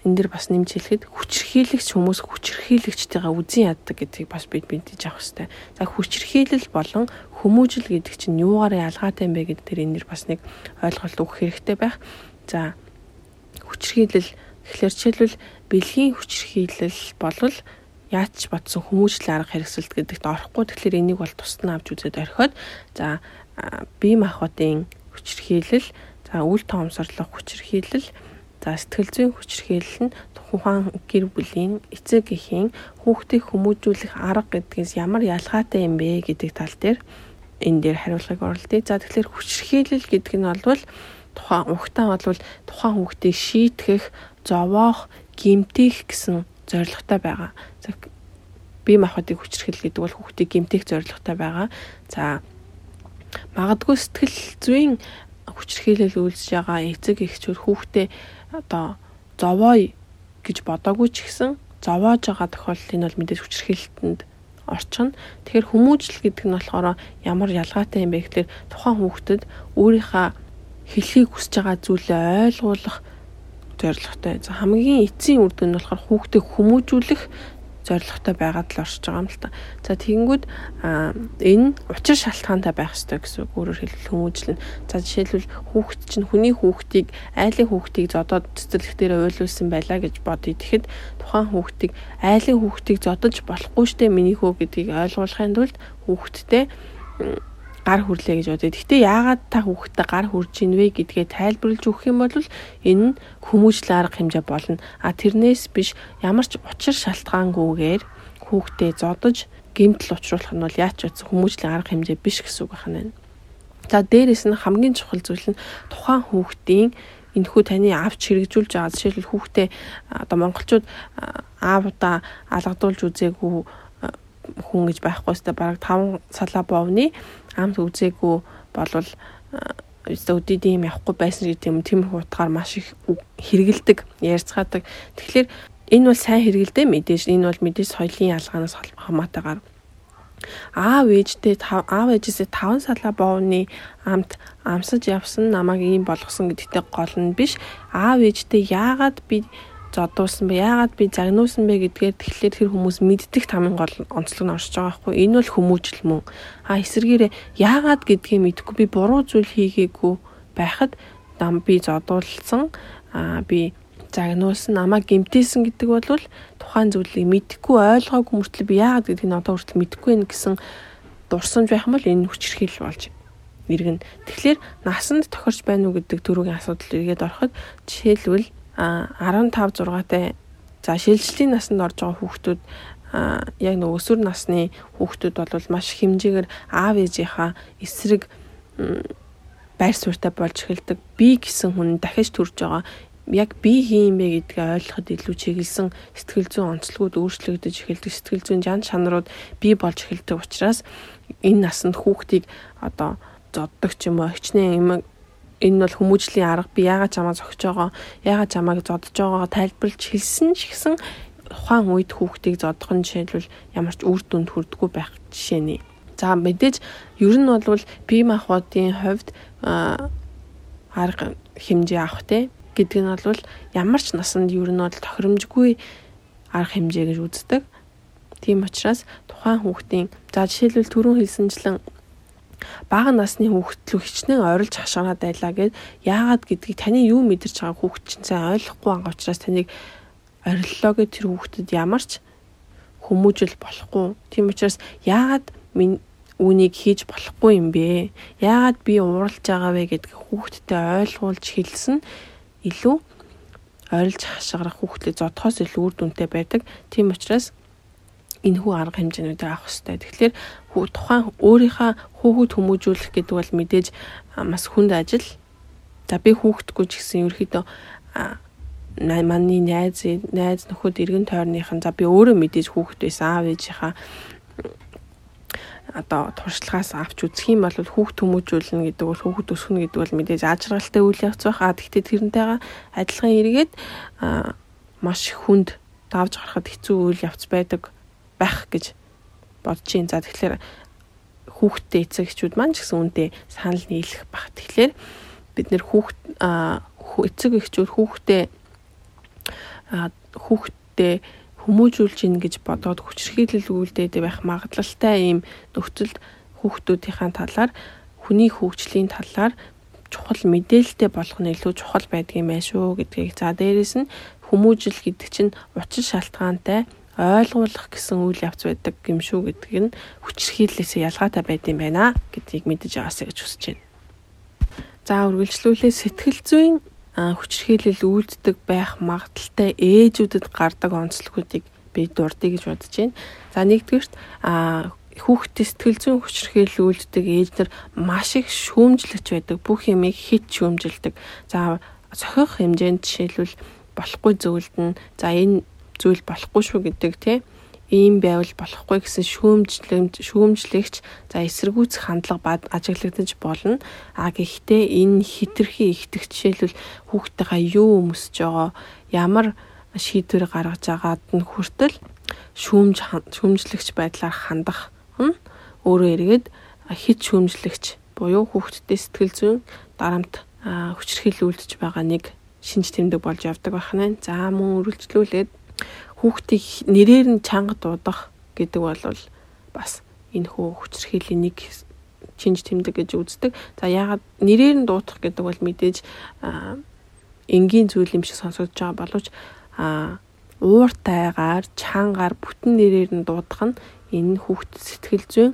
[SPEAKER 1] энэ дэр бас нэмж хэлэхэд хүчрхийлэгч хүмүүс хүчрхийлэгчтэйгээ үзэн яддаг гэдгийг бас бид мэдэж авах хэрэгтэй. За хүчрхийлэл болон хүмүүжил гэдэг чинь юугаар ялгаатай юм бэ гэдэг тэр энэ дэр бас нэг ойлголт өгөх хэрэгтэй байх. За хүчрхийлэл тэгэхээр жишээлбэл бэлгийн хүчрхийлэл болвол яаж ч батсан хүмүүжил арга хэрэгсэлт гэдэгт орохгүй. Тэгэхээр энийг бол тусад нь авч үзээд орхиод за бие махбодын хүчрхийлэл, за үл тоомсорлох хүчрхийлэл, за сэтгэл зүйн хүчрхийлэл нь тухайн гэр бүлийн эцэг эхийн хүүхдийг хүмүүжүүлэх арга гэдгээс ямар ялгаатай юм бэ гэдэг тал дээр энэ дээр хариулгыг оруулъя. За тэгэхээр хүчрхийлэл гэдэг нь бол тухайн ухтаа бол тухайн хүүхдийг шийтгэх, зовоох, гимтэх гэсэн зорилготой байгаа. За бие махбодыг хүчрхийл гэдэг бол хүүхдийг гимтэх зорилготой байгаа. За магадгүй сэтгэл зүйн хүчрхийлэл үйлсэж байгаа эцэг эхчүүд хүүхдээ одоо зовоё гэж бодоогүй ч гэсэн зовоож байгаа тохиолдол энэ бол мэдээж хүчрхийлэлтэнд орчин. Тэгэхээр хүмүүжил гэдэг нь болохоор ямар ялгаатай юм бэ гэхээр тухайн хүүхдэд өөрийнхөө хэлхийг хүсэж байгаа зүйлээ ойлгуулах зорилготой. За хамгийн эцсийн үр дүн нь болохоор хүүхдийг хүмүүжүүлэх зорилготой байгаад л оршиж байгаа юм л та. За тэгэнгүүт энэ учир шалтгаантай байх ёстой гэсэн үг өөрөөр хэлбэл хүмүүжлэн. За жишээлбэл хүүхэд чинь хүний хүүхдийг айлын хүүхдийг зодоод цэцэрлэг дээр уйлуулсан байлаа гэж бодъё. Тэгэхэд тухайн хүүхдийг айлын хүүхдийг зодож болохгүй штэ миний хөө гэдгийг ойлгуулахын тулд хүүхдтэй гар хүрлээ гэж бодъё. Гэхдээ яагаад та хүүхдтэй гар хүрж ийн вэ гэдгээ тайлбарлаж өгөх юм бол энэ нь хүмүүжил арга хэмжээ болно. А тэрнээс биш ямар ч учир шалтгаангүйгээр хүүхдээ зодож гэмтэл учруулах нь бол яач утсан хүмүүжлийн арга хэмжээ биш гэсэн үг байна. За дээрэс нь хамгийн чухал зүйл нь тухайн хүүхдийн энэхүү таны авч хэрэгжүүлж байгаа жишээлбэл хүүхдээ одоо монголчууд аавуудаа алгадуулж үзээгүй хүн гэж байхгүй өстой бараг 5 салаа бовны амт үзээгүй болвол өстой өдийдийн юм явахгүй байсан гэдэг юм тиймэрхүү утгаар маш их хэрэгэлдэг ярьцгаадаг. Тэгэхээр энэ бол сайн хэрэгэлдэ мэдээж энэ бол мэдээж соёлын ялгаанаас хамаатайгаар аав ээжтэй аав ээжээсээ 5 салаа боовны амт амсаж явсан намайг ийм болгосон гэдэгтэй гол нь биш аав ээжтэй яагаад би зодуулсан бэ? Яагаад би загнуулсан бэ гэдгээр тэгэхээр тэр хүмүүс мэддэг тамийн гол онцлог нь оршиж байгаа байхгүй. Энэ бол хүмүүжил мөн. А эсэргээрээ яагаад гэдгийг мэдгүй би буруу зүйл хийгээгүй байхад нам би зодуулсан а би загнуулсан намайг гимтээсэн гэдэг бол тухайн зүйлийг мэдхгүй ойлгоогүй мөртлөө би яагаад гэдгийг нь одоо хүртэл мэдхгүй байх гэсэн дурсамж байх юм бол энэ хүчрхийл болж иргэн. Тэгэхээр насанд тохирч байна уу гэдэг төрөгийн асуудал эргээд ороход жишээлбэл 15 6-тай за шилжлийн насанд орж байгаа хүүхдүүд яг нэг өсвөр насны хүүхдүүд бол маш хэмжээгээр аав ээжийнхаа эсрэг байр суурьтай болж эхэлдэг. Би гэсэн хүн дахиж төрж байгаа. Яг би хийм бэ гэдгээ ойлгоход илүү чиглэсэн сэтгэл зүйн онцлогуд өөрчлөгдөж эхэлдэг. Сэтгэл зүйн жан шанарууд бий болж эхэлдэг учраас энэ насанд хүүхдийг одоо зоддог ч юм уу хичнээн энэ бол хүмүүжлийн арга би яагаад чамаа зогсож байгаа яагаад чамааг зодож байгаагаа тайлбарлаж хэлсэн ч гэсэн ухаан үед хүүхдийг зодох нь жишээлбэл ямар ч үр дүнд хүрдэггүй байх жишээ нэ. За мэдээж ер нь бол бие махбодын хувьд арга хэмжээ авах те гэдэг нь бол ямар ч насанд ер нь бол тохиромжгүй арга хэмжээ гэж үздэг. Тийм учраас тухайн хүүхдийн за жишээлбэл түрүүн хэлсэнчлэн бага насны хүүхдлөө хичнээн ойрлж хашгираад байлаа гэд яагаад гэдгийг таны юу мэдэрч байгаа хүүхд чинь сайн ойлгохгүй байгаа учраас таныг ориллоо гэж тэр хүүхдэд ямар ч хүмүүжил болохгүй. Тийм учраас яагаад минь үүнийг хийж болохгүй юм бэ? Яагаад би ууралж байгаа вэ гэдгийг хүүхдэд ойлгуулж хэлсэн илүү ойрлж хашгирах хүүхдэд зодхоос илүү үр дүнтэй байдаг. Тийм учраас энэ хүү арга хэмжээнүүдийг авах хэрэгтэй. Тэгэхээр тухайн өөрийнхөө хүүхэд хүмүүжүүлэх гэдэг бол мэдээж бас хүнд ажил. За би хүүхдгүй ч гэсэн ерөөхдөө манны найз найз нөхөд эргэн тойрныхан за би өөрөө мэдээж хүүхэд байсан аав ээжийнхаа одоо туршлагаас авч үзэх юм бол хүүхд хүмүүжүүлнэ гэдэг бол хүүхд өсгөнө гэдэг бол мэдээж ажралтай үйл явц байх. А тэгтээ тэрнтэйгээ адилхан эргээд маш хүнд давж гарахад хэцүү үйл явц байдаг байх гэж бодож юм. За тэгэхээр хүүхдтэй эцэгчүүд маань ч гэсэн үүнтэй санал нийлэх баг. Тэгэхээр бид нэр хүүхд эцэг эхчүүд хүүхдтэй хүүхдтэй хүмүүжүүлж ийн гэж бодоод хүчрхийлэл үйлдээд байх магадлалтай ийм нөхцөлд хүүхдүүдийн талаар хүний хөгжлийн талаар чухал мэдээлэлтэй болгох нь илүү чухал байдгийн мэн шүү гэдгийг. За дээрэс нь хүмүүжил гэдэг чинь учир шалтгаантай ойлгуулах гэсэн үйл явц байдаг юм шүү гэдгийг нь хүчрхийллээсээ ялгаатай байдсан байна гэдгийг мэдэж аваасаа гэж хүсэж байна. За үргэлжлүүлээ сэтгэл зүйн хүчрхийлэл үүлддэг байх магадaltaй ээжүүдэд гардаг онцлогуудыг би дурдъя гэж бодож байна. За нэгдүгээрт хүүхдээ сэтгэл зүйн хүчрхийлэл үүлддэг ээжнэр маш их шүүмжлэгч байдаг. Бүх юмыг хит шүүмжилдэг. За цохих хэмжээнд жишээлбэл болохгүй зүйлд нь за энэ зүйл болохгүй шүү гэдэг тий ийм байвал болохгүй гэсэн шүүмжлэмж шүүмжлэгч за эсэргүүцэх хандлага ажиглагдаж болно. А гэхдээ энэ хитрхи ихтэх жишээлбэл хүүхдтэйгээ юу өмсөж байгаа ямар шийдвэр гаргаж байгаад нь хүртэл шүүмж шүүмжлэгч байдлаар хандах нь өөрөө эргээд хит шүүмжлэгч буюу хүүхдтэй сэтгэл зүйн дарамт хүчрхийл үлдэж байгаа нэг шинж тэмдэг болж явдаг байх нь. За мөн үргэлжлүүлээд хүүхдийг нэрээр нь чанга дуудах гэдэг бол бас энэ хөө хүчрхийллийн нэг чинж тэмдэг гэж үздэг. За яагаад нэрээр нь дуудах гэдэг бол мэдээж энгийн зүйл юм шиг сонсогдож байгаа боловч ууртайгаар чангаар бүтэн нэрээр нь дуудах нь энэ хүүхд сэтгэл зүйн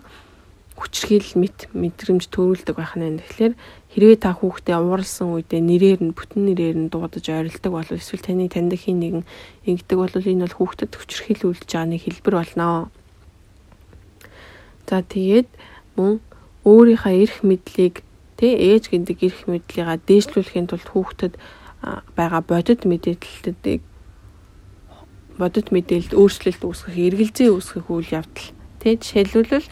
[SPEAKER 1] хүчрхийл мэд мэдрэмж төрүүлдэг байх нь. Тэгэхээр Хэрвээ та хүүхдээ ууралсан үедээ нэрээр нь бүтэн нэрээр нь дуудаж ойролдог бол эсвэл таны таньдаг хин нэгэн ингэдэг бол энэ бол хүүхдэд хүчрхийлүүлж байгаа нэг хэлбэр болно. За тэгээд мөн өөрийнхөө эрх мэдлийг тэ ээж гиндэг эрх мэдлийгээ дээшлүүлэхийн тулд хүүхдэд байгаа бодит мэдээлэлтүүдийг бодит мэдээлэлд өөрчлөлт үүсгэх, эргэлзээ үүсгэх үйл явдал. Тэ жишээлбэл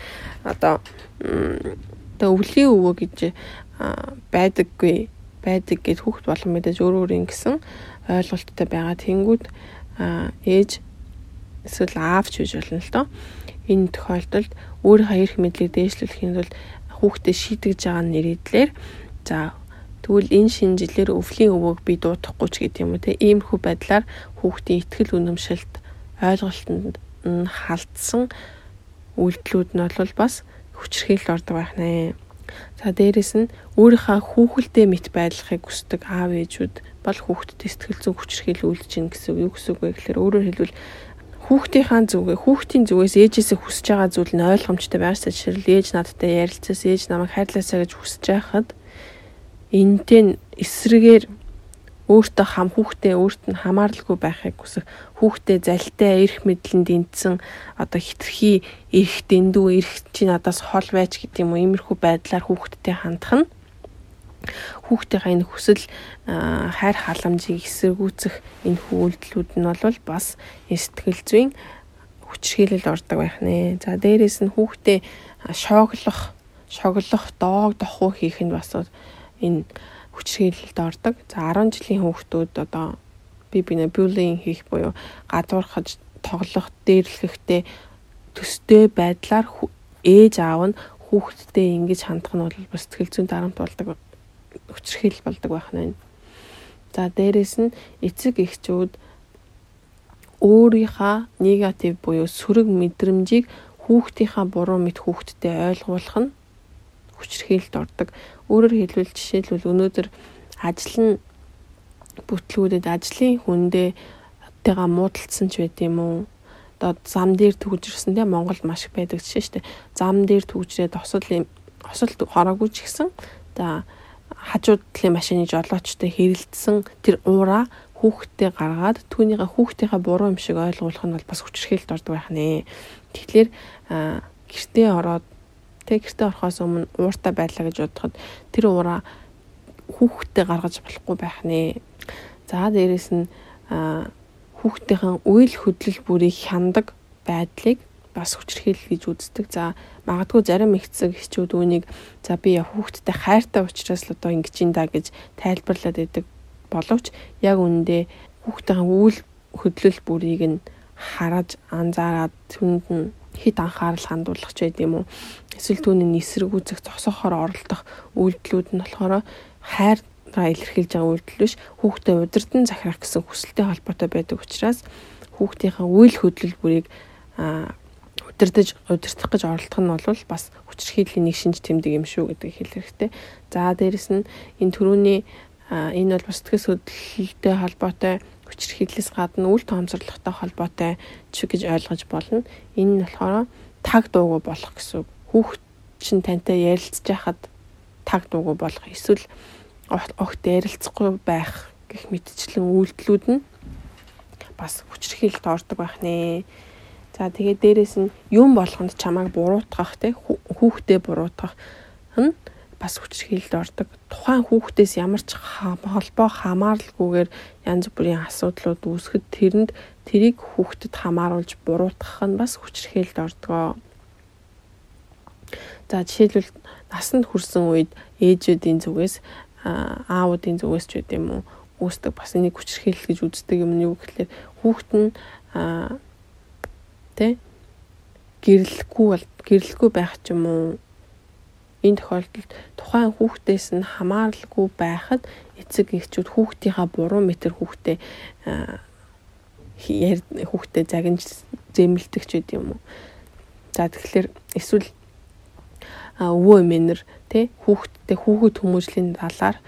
[SPEAKER 1] одоо одоо өвлийн өвөө гэж байдаггүй байдаг гэд хүүхд болон мэдээж өөр өөр ингэсэн ойлголттой байгаа. Тэнгүүд ээж эсвэл аав ч гэж болно л доо. Энэ тохиолдолд өөрийнхөө эрх мэдлийг дээшлүүлэхийн тулд хүүхдэд шийдэж байгаа нэрийдлэр за тэгвэл энэ шинэ жилээр өвлийн өвөөг би дуутахгүй ч гэдэг юм уу те иймэрхүү байдлаар хүүхдийн ихтгэл үнэмшилт ойлголтод нь халтсан үйлдэлүүд нь бол бас хүчрхийлэл ордог байх нэ. За дээрэс нь өөрийнхөө хүүхэлдээ мэт байдлахыг хүсдэг аав ээжүүд бол хүүхдэд сэтгэл зүйн хүчрхийлэл үйлдэж гин гэсэн үг юу гэсэн үг вэ гэхээр өөрөөр хэлбэл хүүхдийнхаа зүгээ хүүхдийн зүгээс ээжээсээ хүсэж байгаа зүйл нь ойлгомжтой байсаа жишээл ээж надтай ярилцаас ээж намайг хайрлаасаа гэж хүсэж байхад энтэй эсрэгээр өөртөө хам хүүхдээ өөрт нь хамааралгүй байхыг хүсэх хүүхдээ залтай эрх мэдлэнд дэнтсэн одоо хитрхи эрх дэндүү эрх чи надаас хол байж гэдэг юм уу иймэрхүү байдлаар хүүхдтэй хандах нь хүүхдийнхээ энэ хүсэл хайр халамжийг эсэргүүцэх энэ үйлдэлүүд нь бол бас сэтгэл зүйн хүчрхийлэл ордог байх нэ. За дээрээс нь хүүхдээ шоглох, шоглох, доог дохуу хийх нь бас энэ хүчрхийлэлд ордог. За 10 жилийн хүүхдүүд одоо би бинэ буллинг хийх буюу гадуурхаж тоглох, дээрлэхэхтэй төстэй байдлаар ээж аав нь хүүхдтэй ингэж хандах нь бол бас сэтгэл зүйн дарамт болдог хүчрхийлэл болдог байх нь. За дээрэс нь эцэг эхчүүд өөрийнхөө негатив буюу сөрөг мэдрэмжийг хүүхдийнхаа буруу мэд хүүхдэд ойлгуулах нь хүчрхийлэлд ордог. Өөрөөр хэлбэл жишээлбэл өнөөдөр ажил нь бүтлгүүдэд ажлын хүндээ тэйга муудалцсан ч байд юм уу? Одоо зам дээр төгжирсэн тийм Монголд маш их байдаг жишээ шүү дээ. Зам дээр төгжрээд осол осол хороогүй ч гэсэн за хажууд талын машины жолоочтой хэрэлдсэн тэр уураа хүүхдтэй гаргаад түүнийгээ хүүхдийнхээ буруу юм шиг ойлгуулах нь бол бас хүчрхийлэлд ордог байх нэ. Тэгэхээр гэртээ ороод тэг гэртээ орохоос өмнө ууртай байлаа гэж бодоход тэр уураа хүүхдтэй гаргаж болохгүй байх нэ. За дээрэс нь хүүхдийн үйл хөдлөл бүрийг хяндаг байдлыг бас хүчрхийлэл гэж үздэг. За магадгүй зарим ихцэг хичүүд үүнийг за би хүүхдтэй хайртай учраас л одоо ингэж ин да гэж тайлбарлаад идэг боловч яг үүндээ хүүхдийн үйл хөдлөл бүрийг нь хараж анзаараад түнд нь хит анхаарал хандуулах ч байд юм уу эсвэл түүний нисргүүцэх зогсоохоор оролдох үйлдэлүүд нь болохоор хайраа илэрхийлж байгаа үйлдэл биш хүүхдээ удирдан захирах гэсэн хүсэлтэй холбоотой байдаг учраас хүүхдийнхээ үйл хөдлөл бүрийг удирдах удирдах гэж оролдох нь бол бас хүчирхийллийн нэг шинж тэмдэг юм шүү гэдгийг хэлэх хэрэгтэй. За дээрэс нь энэ төрөүний энэ бол бас сэтгэл хөдлөлтэй холбоотой хүчирхийллээс гадна үл тоомсорлоготой холбоотой ч гэж ойлгож болно. Энэ нь болохоор таг дуугүй болох гэсэн үг. Хүүхд чинь тантай ярилцж байхад таг дуугүй болох эсвэл огт ярилцахгүй байх гэх мэтчлэн үйлдэлүүд нь бас хүчирхийлэлд ордог байх нэ. За тэгээд дээрэс нь юм болгонд чамайг буруутгах те хүүхдээ буруутгах нь бас хүчирхийлэлд ордог. Тухайн хүүхдээс ямар ч холбоо хамааралгүйгээр янз бүрийн асуудлууд үүсгэхэд тэрэнд тэрийг хүүхдэд хамааруулж буруутгах нь бас хүчирхийлэлд ордог. За жишээлбэл насанд хүрсэн үед ээжүүдийн зүгээс аавуудын зүгээс ч гэдэм уу үүсдэг бас энийг хүчирхийлэл гэж үздэг юм нь юу гэхээр хүүхэд нь тэ гэрлэхгүй бол гэрлэхгүй байх ч юм уу Энэ тохиолдолд тухайн хүүхдээс нь хамааралгүй байхад эцэг эхчүүд хүүхдийнхаа буруу мэтэр хүүхдээ хүүхдээ загинж зэмлдэг ч гэдэм юм. За тэгэхээр эсвэл өвөө эмээнэр тий хүүхдтэй хүүхэд хүмүүжлийн талаар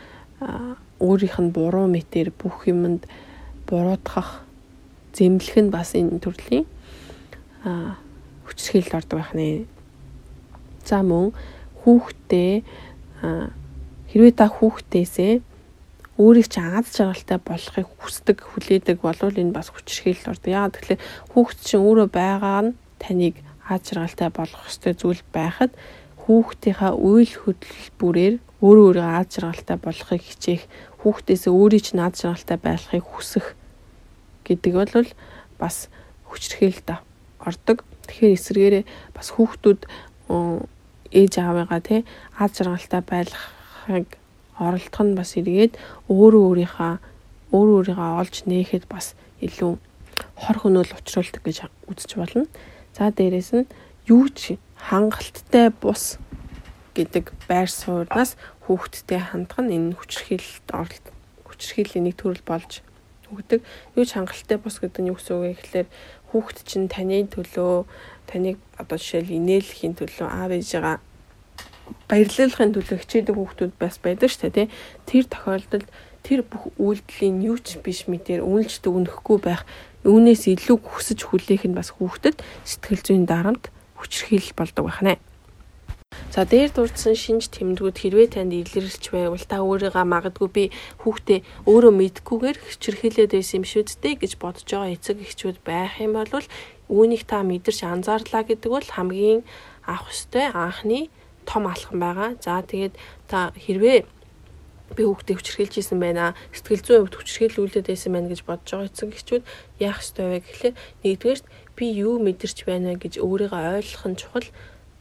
[SPEAKER 1] өөрийнх нь буруу мэтэр бүх юмд буруутгах зэмлэх нь бас энэ төрлийн хүчрхийлэлд ордог байх нэ. За мөн хүүхдээ хэрвээ та хүүхдээсээ өөрийг чи аз жаргалтай болохыг хүсдэг, хүлээдэг болвол энэ бас хүчрхийлэл ордог. Яагаад тэгэхээр хүүхд чинь өөрөө байгаа нь таныг аз жаргалтай болгох ёстой зүйл байхад хүүхдийнхаа үйл хөдлөл бүрээр өөрөө өөрийгөө аз жаргалтай болохыг хичээх, хүүхдээсээ өөрийг чинь аз жаргалтай байхыг хүсэх гэдэг бол бас хүчрхийлэлд ордог. Тэгэхээр эсвэргээрээ бас хүүхдүүд ээж аавыгаа тий аз жаргалтай байлгахыг оролдох нь бас эргээд өөрөө өөрийнхөө өөрөө өөрийгөө олж нээхэд бас илүү хор хөнөөл учруулдаг гэж үзэж болно. За дээрэс нь юу ч хангалттай бус гэдэг байр сууриас хүүхдтэй хандах нь энэ хүчрхийлэлд оролт хүчрхийллийн нэг төрөл болж өгдөг. Юу ч хангалттай бус гэдэг нь юу гэсэн үг вэ гэхээр хүүхд чинь таны төлөө таныг одоо жишээл инээлхийн төлөө аав ээжигаа баярлуулахын төлөө хичээдэг хүүхдүүд бас байдаг шүү дээ тий. Тэр тохиолдолд тэр бүх үйлдэлийн юу ч биш мэтэр үнэлж дүгнэхгүй байх үүнээс илүү хүсэж хүлээх нь бас хүүхдэд сэтгэл зүйн дарамт хүчрхийлэл болдог байна. За дээр дурдсан шинж тэмдгүүд хэрвээ танд илэрч байвал та өөрийгөө магадгүй би хүүхдээ өөрөө мэдгүйгээр хичэрхийлээд байсан юм шүү дээ гэж бодож байгаа эцэг эхчүүд байх юм бол үүнийг та мэдэрч анзаарлаа гэдэг бол хамгийн авах ёстой анхны том алхам байгаа. За тэгээд та хэрвээ би хүүхдээ хүчрхийлж исэн байна. Сэтгэл зүйн хувьд хүчрхийлүүлээд байсан байна гэж бодож байгаа эцэг эхчүүд яах ёстой вэ гэхлээр нэгдүгээр би юу мэдэрч байна гэж өөрийгөө ойлгох нь чухал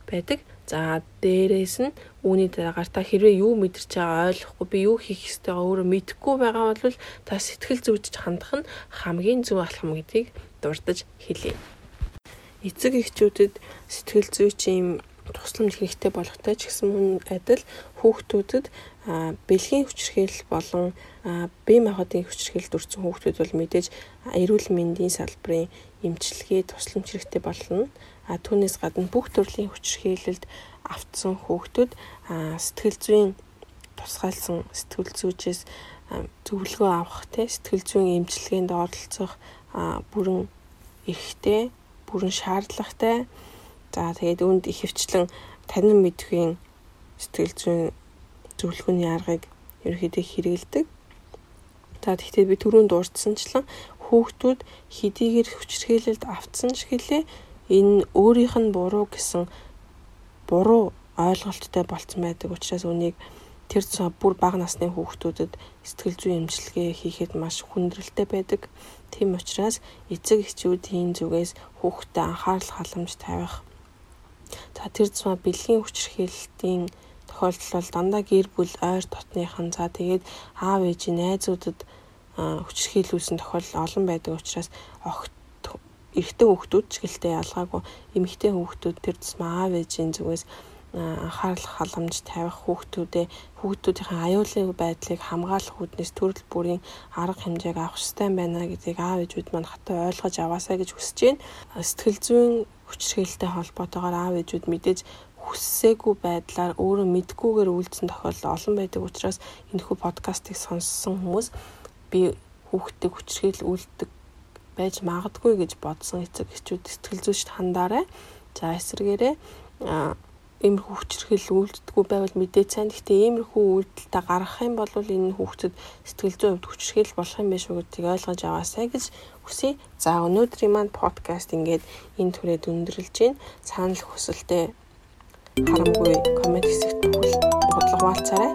[SPEAKER 1] байдаг. За дээрээс нь үүний дараагаар та хэрвээ юу мэдэрч байгаа ойлгохгүй би юу хийх ёстойгоо өөрөө мэдэхгүй байгаа бол та сэтгэл зүйч хандах нь хамгийн зөв алхам гэдгийг дурдж хэлье. Эцэг эхчүүдэд сэтгэл зүйчийн тусламж хэрэгтэй болохтой ч гэсэн мөн адил хүүхдүүдэд бэлгийн хүчирхийлэл болон бие махбодын хүчирхийлэлд өрцөн хүүхдүүд бол мэдээж эрүүл мэндийн салбарын эмчилгээ тусламж хэрэгтэй болно. Түүнээс гадна бүх төрлийн хүчирхийлэлд автсан хүүхдүүд сэтгэл зүйн тусгаалсан сэтгэл зүйчээс зөвлөгөө авах те сэтгэл зүйн эмчилгээнд оролцох бүрэн эрхтэй бүрэн шаардлагатай. За тэгээд үүнд их хвчлэн танин мэдхийн сэтгэл зүйн зөвлөгөөний аргыг ерөөхдөө хэрэгэлдэг. За тэгэхээр би түрүүнд дурдсанчлан хүүхдүүд хэдийгээр хүчирхээлэлд автсан ч гэлээ энэ өөрийнх нь буруу гэсэн буруу ойлголттой болцсон байдаг учраас үнийг тэр цаа бүр бага насны хүүхдүүдэд сэтгэл зүйн эмчилгээ хийхэд маш хүндрэлтэй байдаг. Тийм учраас эцэг эхчүүдийн зүгээс хүүхдэд анхаарал халамж тавих. За тэр цаа бэлгийн хүчирхээлтийн тохиолдол бол дандаа гэр бүл ойр дотныхан за тэгээд аав ээжийн найзуудад хүчирхийлүүлсэн тохиолдол олон байдаг учраас огт эрэгтэй хүүхдүүд ч гэлтэй ялгаагүй эмэгтэй хүүхдүүд тэр тусмаа аав ээжийн зүгээс анхаарал халамж тавих хүүхдүүдээ хүүхдүүдийн аюулын байдлыг хамгаалах үүднээс төрөл бүрийн арга хэмжээг авах хэрэгтэй байна гэдгийг аав ээжүүд маань хатаа ойлгож аваасаа гэж хүсэж байна. Сэтгэл зүйн хүчирхээлтэй холбоотойгоор аав ээжүүд мэдээж хүссээгүй байдлаар өөрөө мэдгүйгээр үйлдсэн тохиолдол олон байдаг учраас энэхүү подкастыг сонссон хүмүүс би хүүхдтэй хүчрхийл үлддэг байж магадгүй гэж бодсон эцэг эхчүүд сэтгэл зүйчд хандаарай. За эсвэргээрээ иймэрхүү хүчрхийл үлддэггүй байвал мэдээ цаана. Гэхдээ иймэрхүү үйлдэлтэй гаргах юм бол энэ хүүхдэд сэтгэл зүйн хувьд хүчрхийл болох юм биш үү гэдгийг ойлгож аваасай гэж хүсье. За өнөөдрийн маань подкаст ингээд энэ түрээд өндөрлж байна. Санал хүсэлтэд харамгүй комент хэсэгт бодлого хуваалцаарай.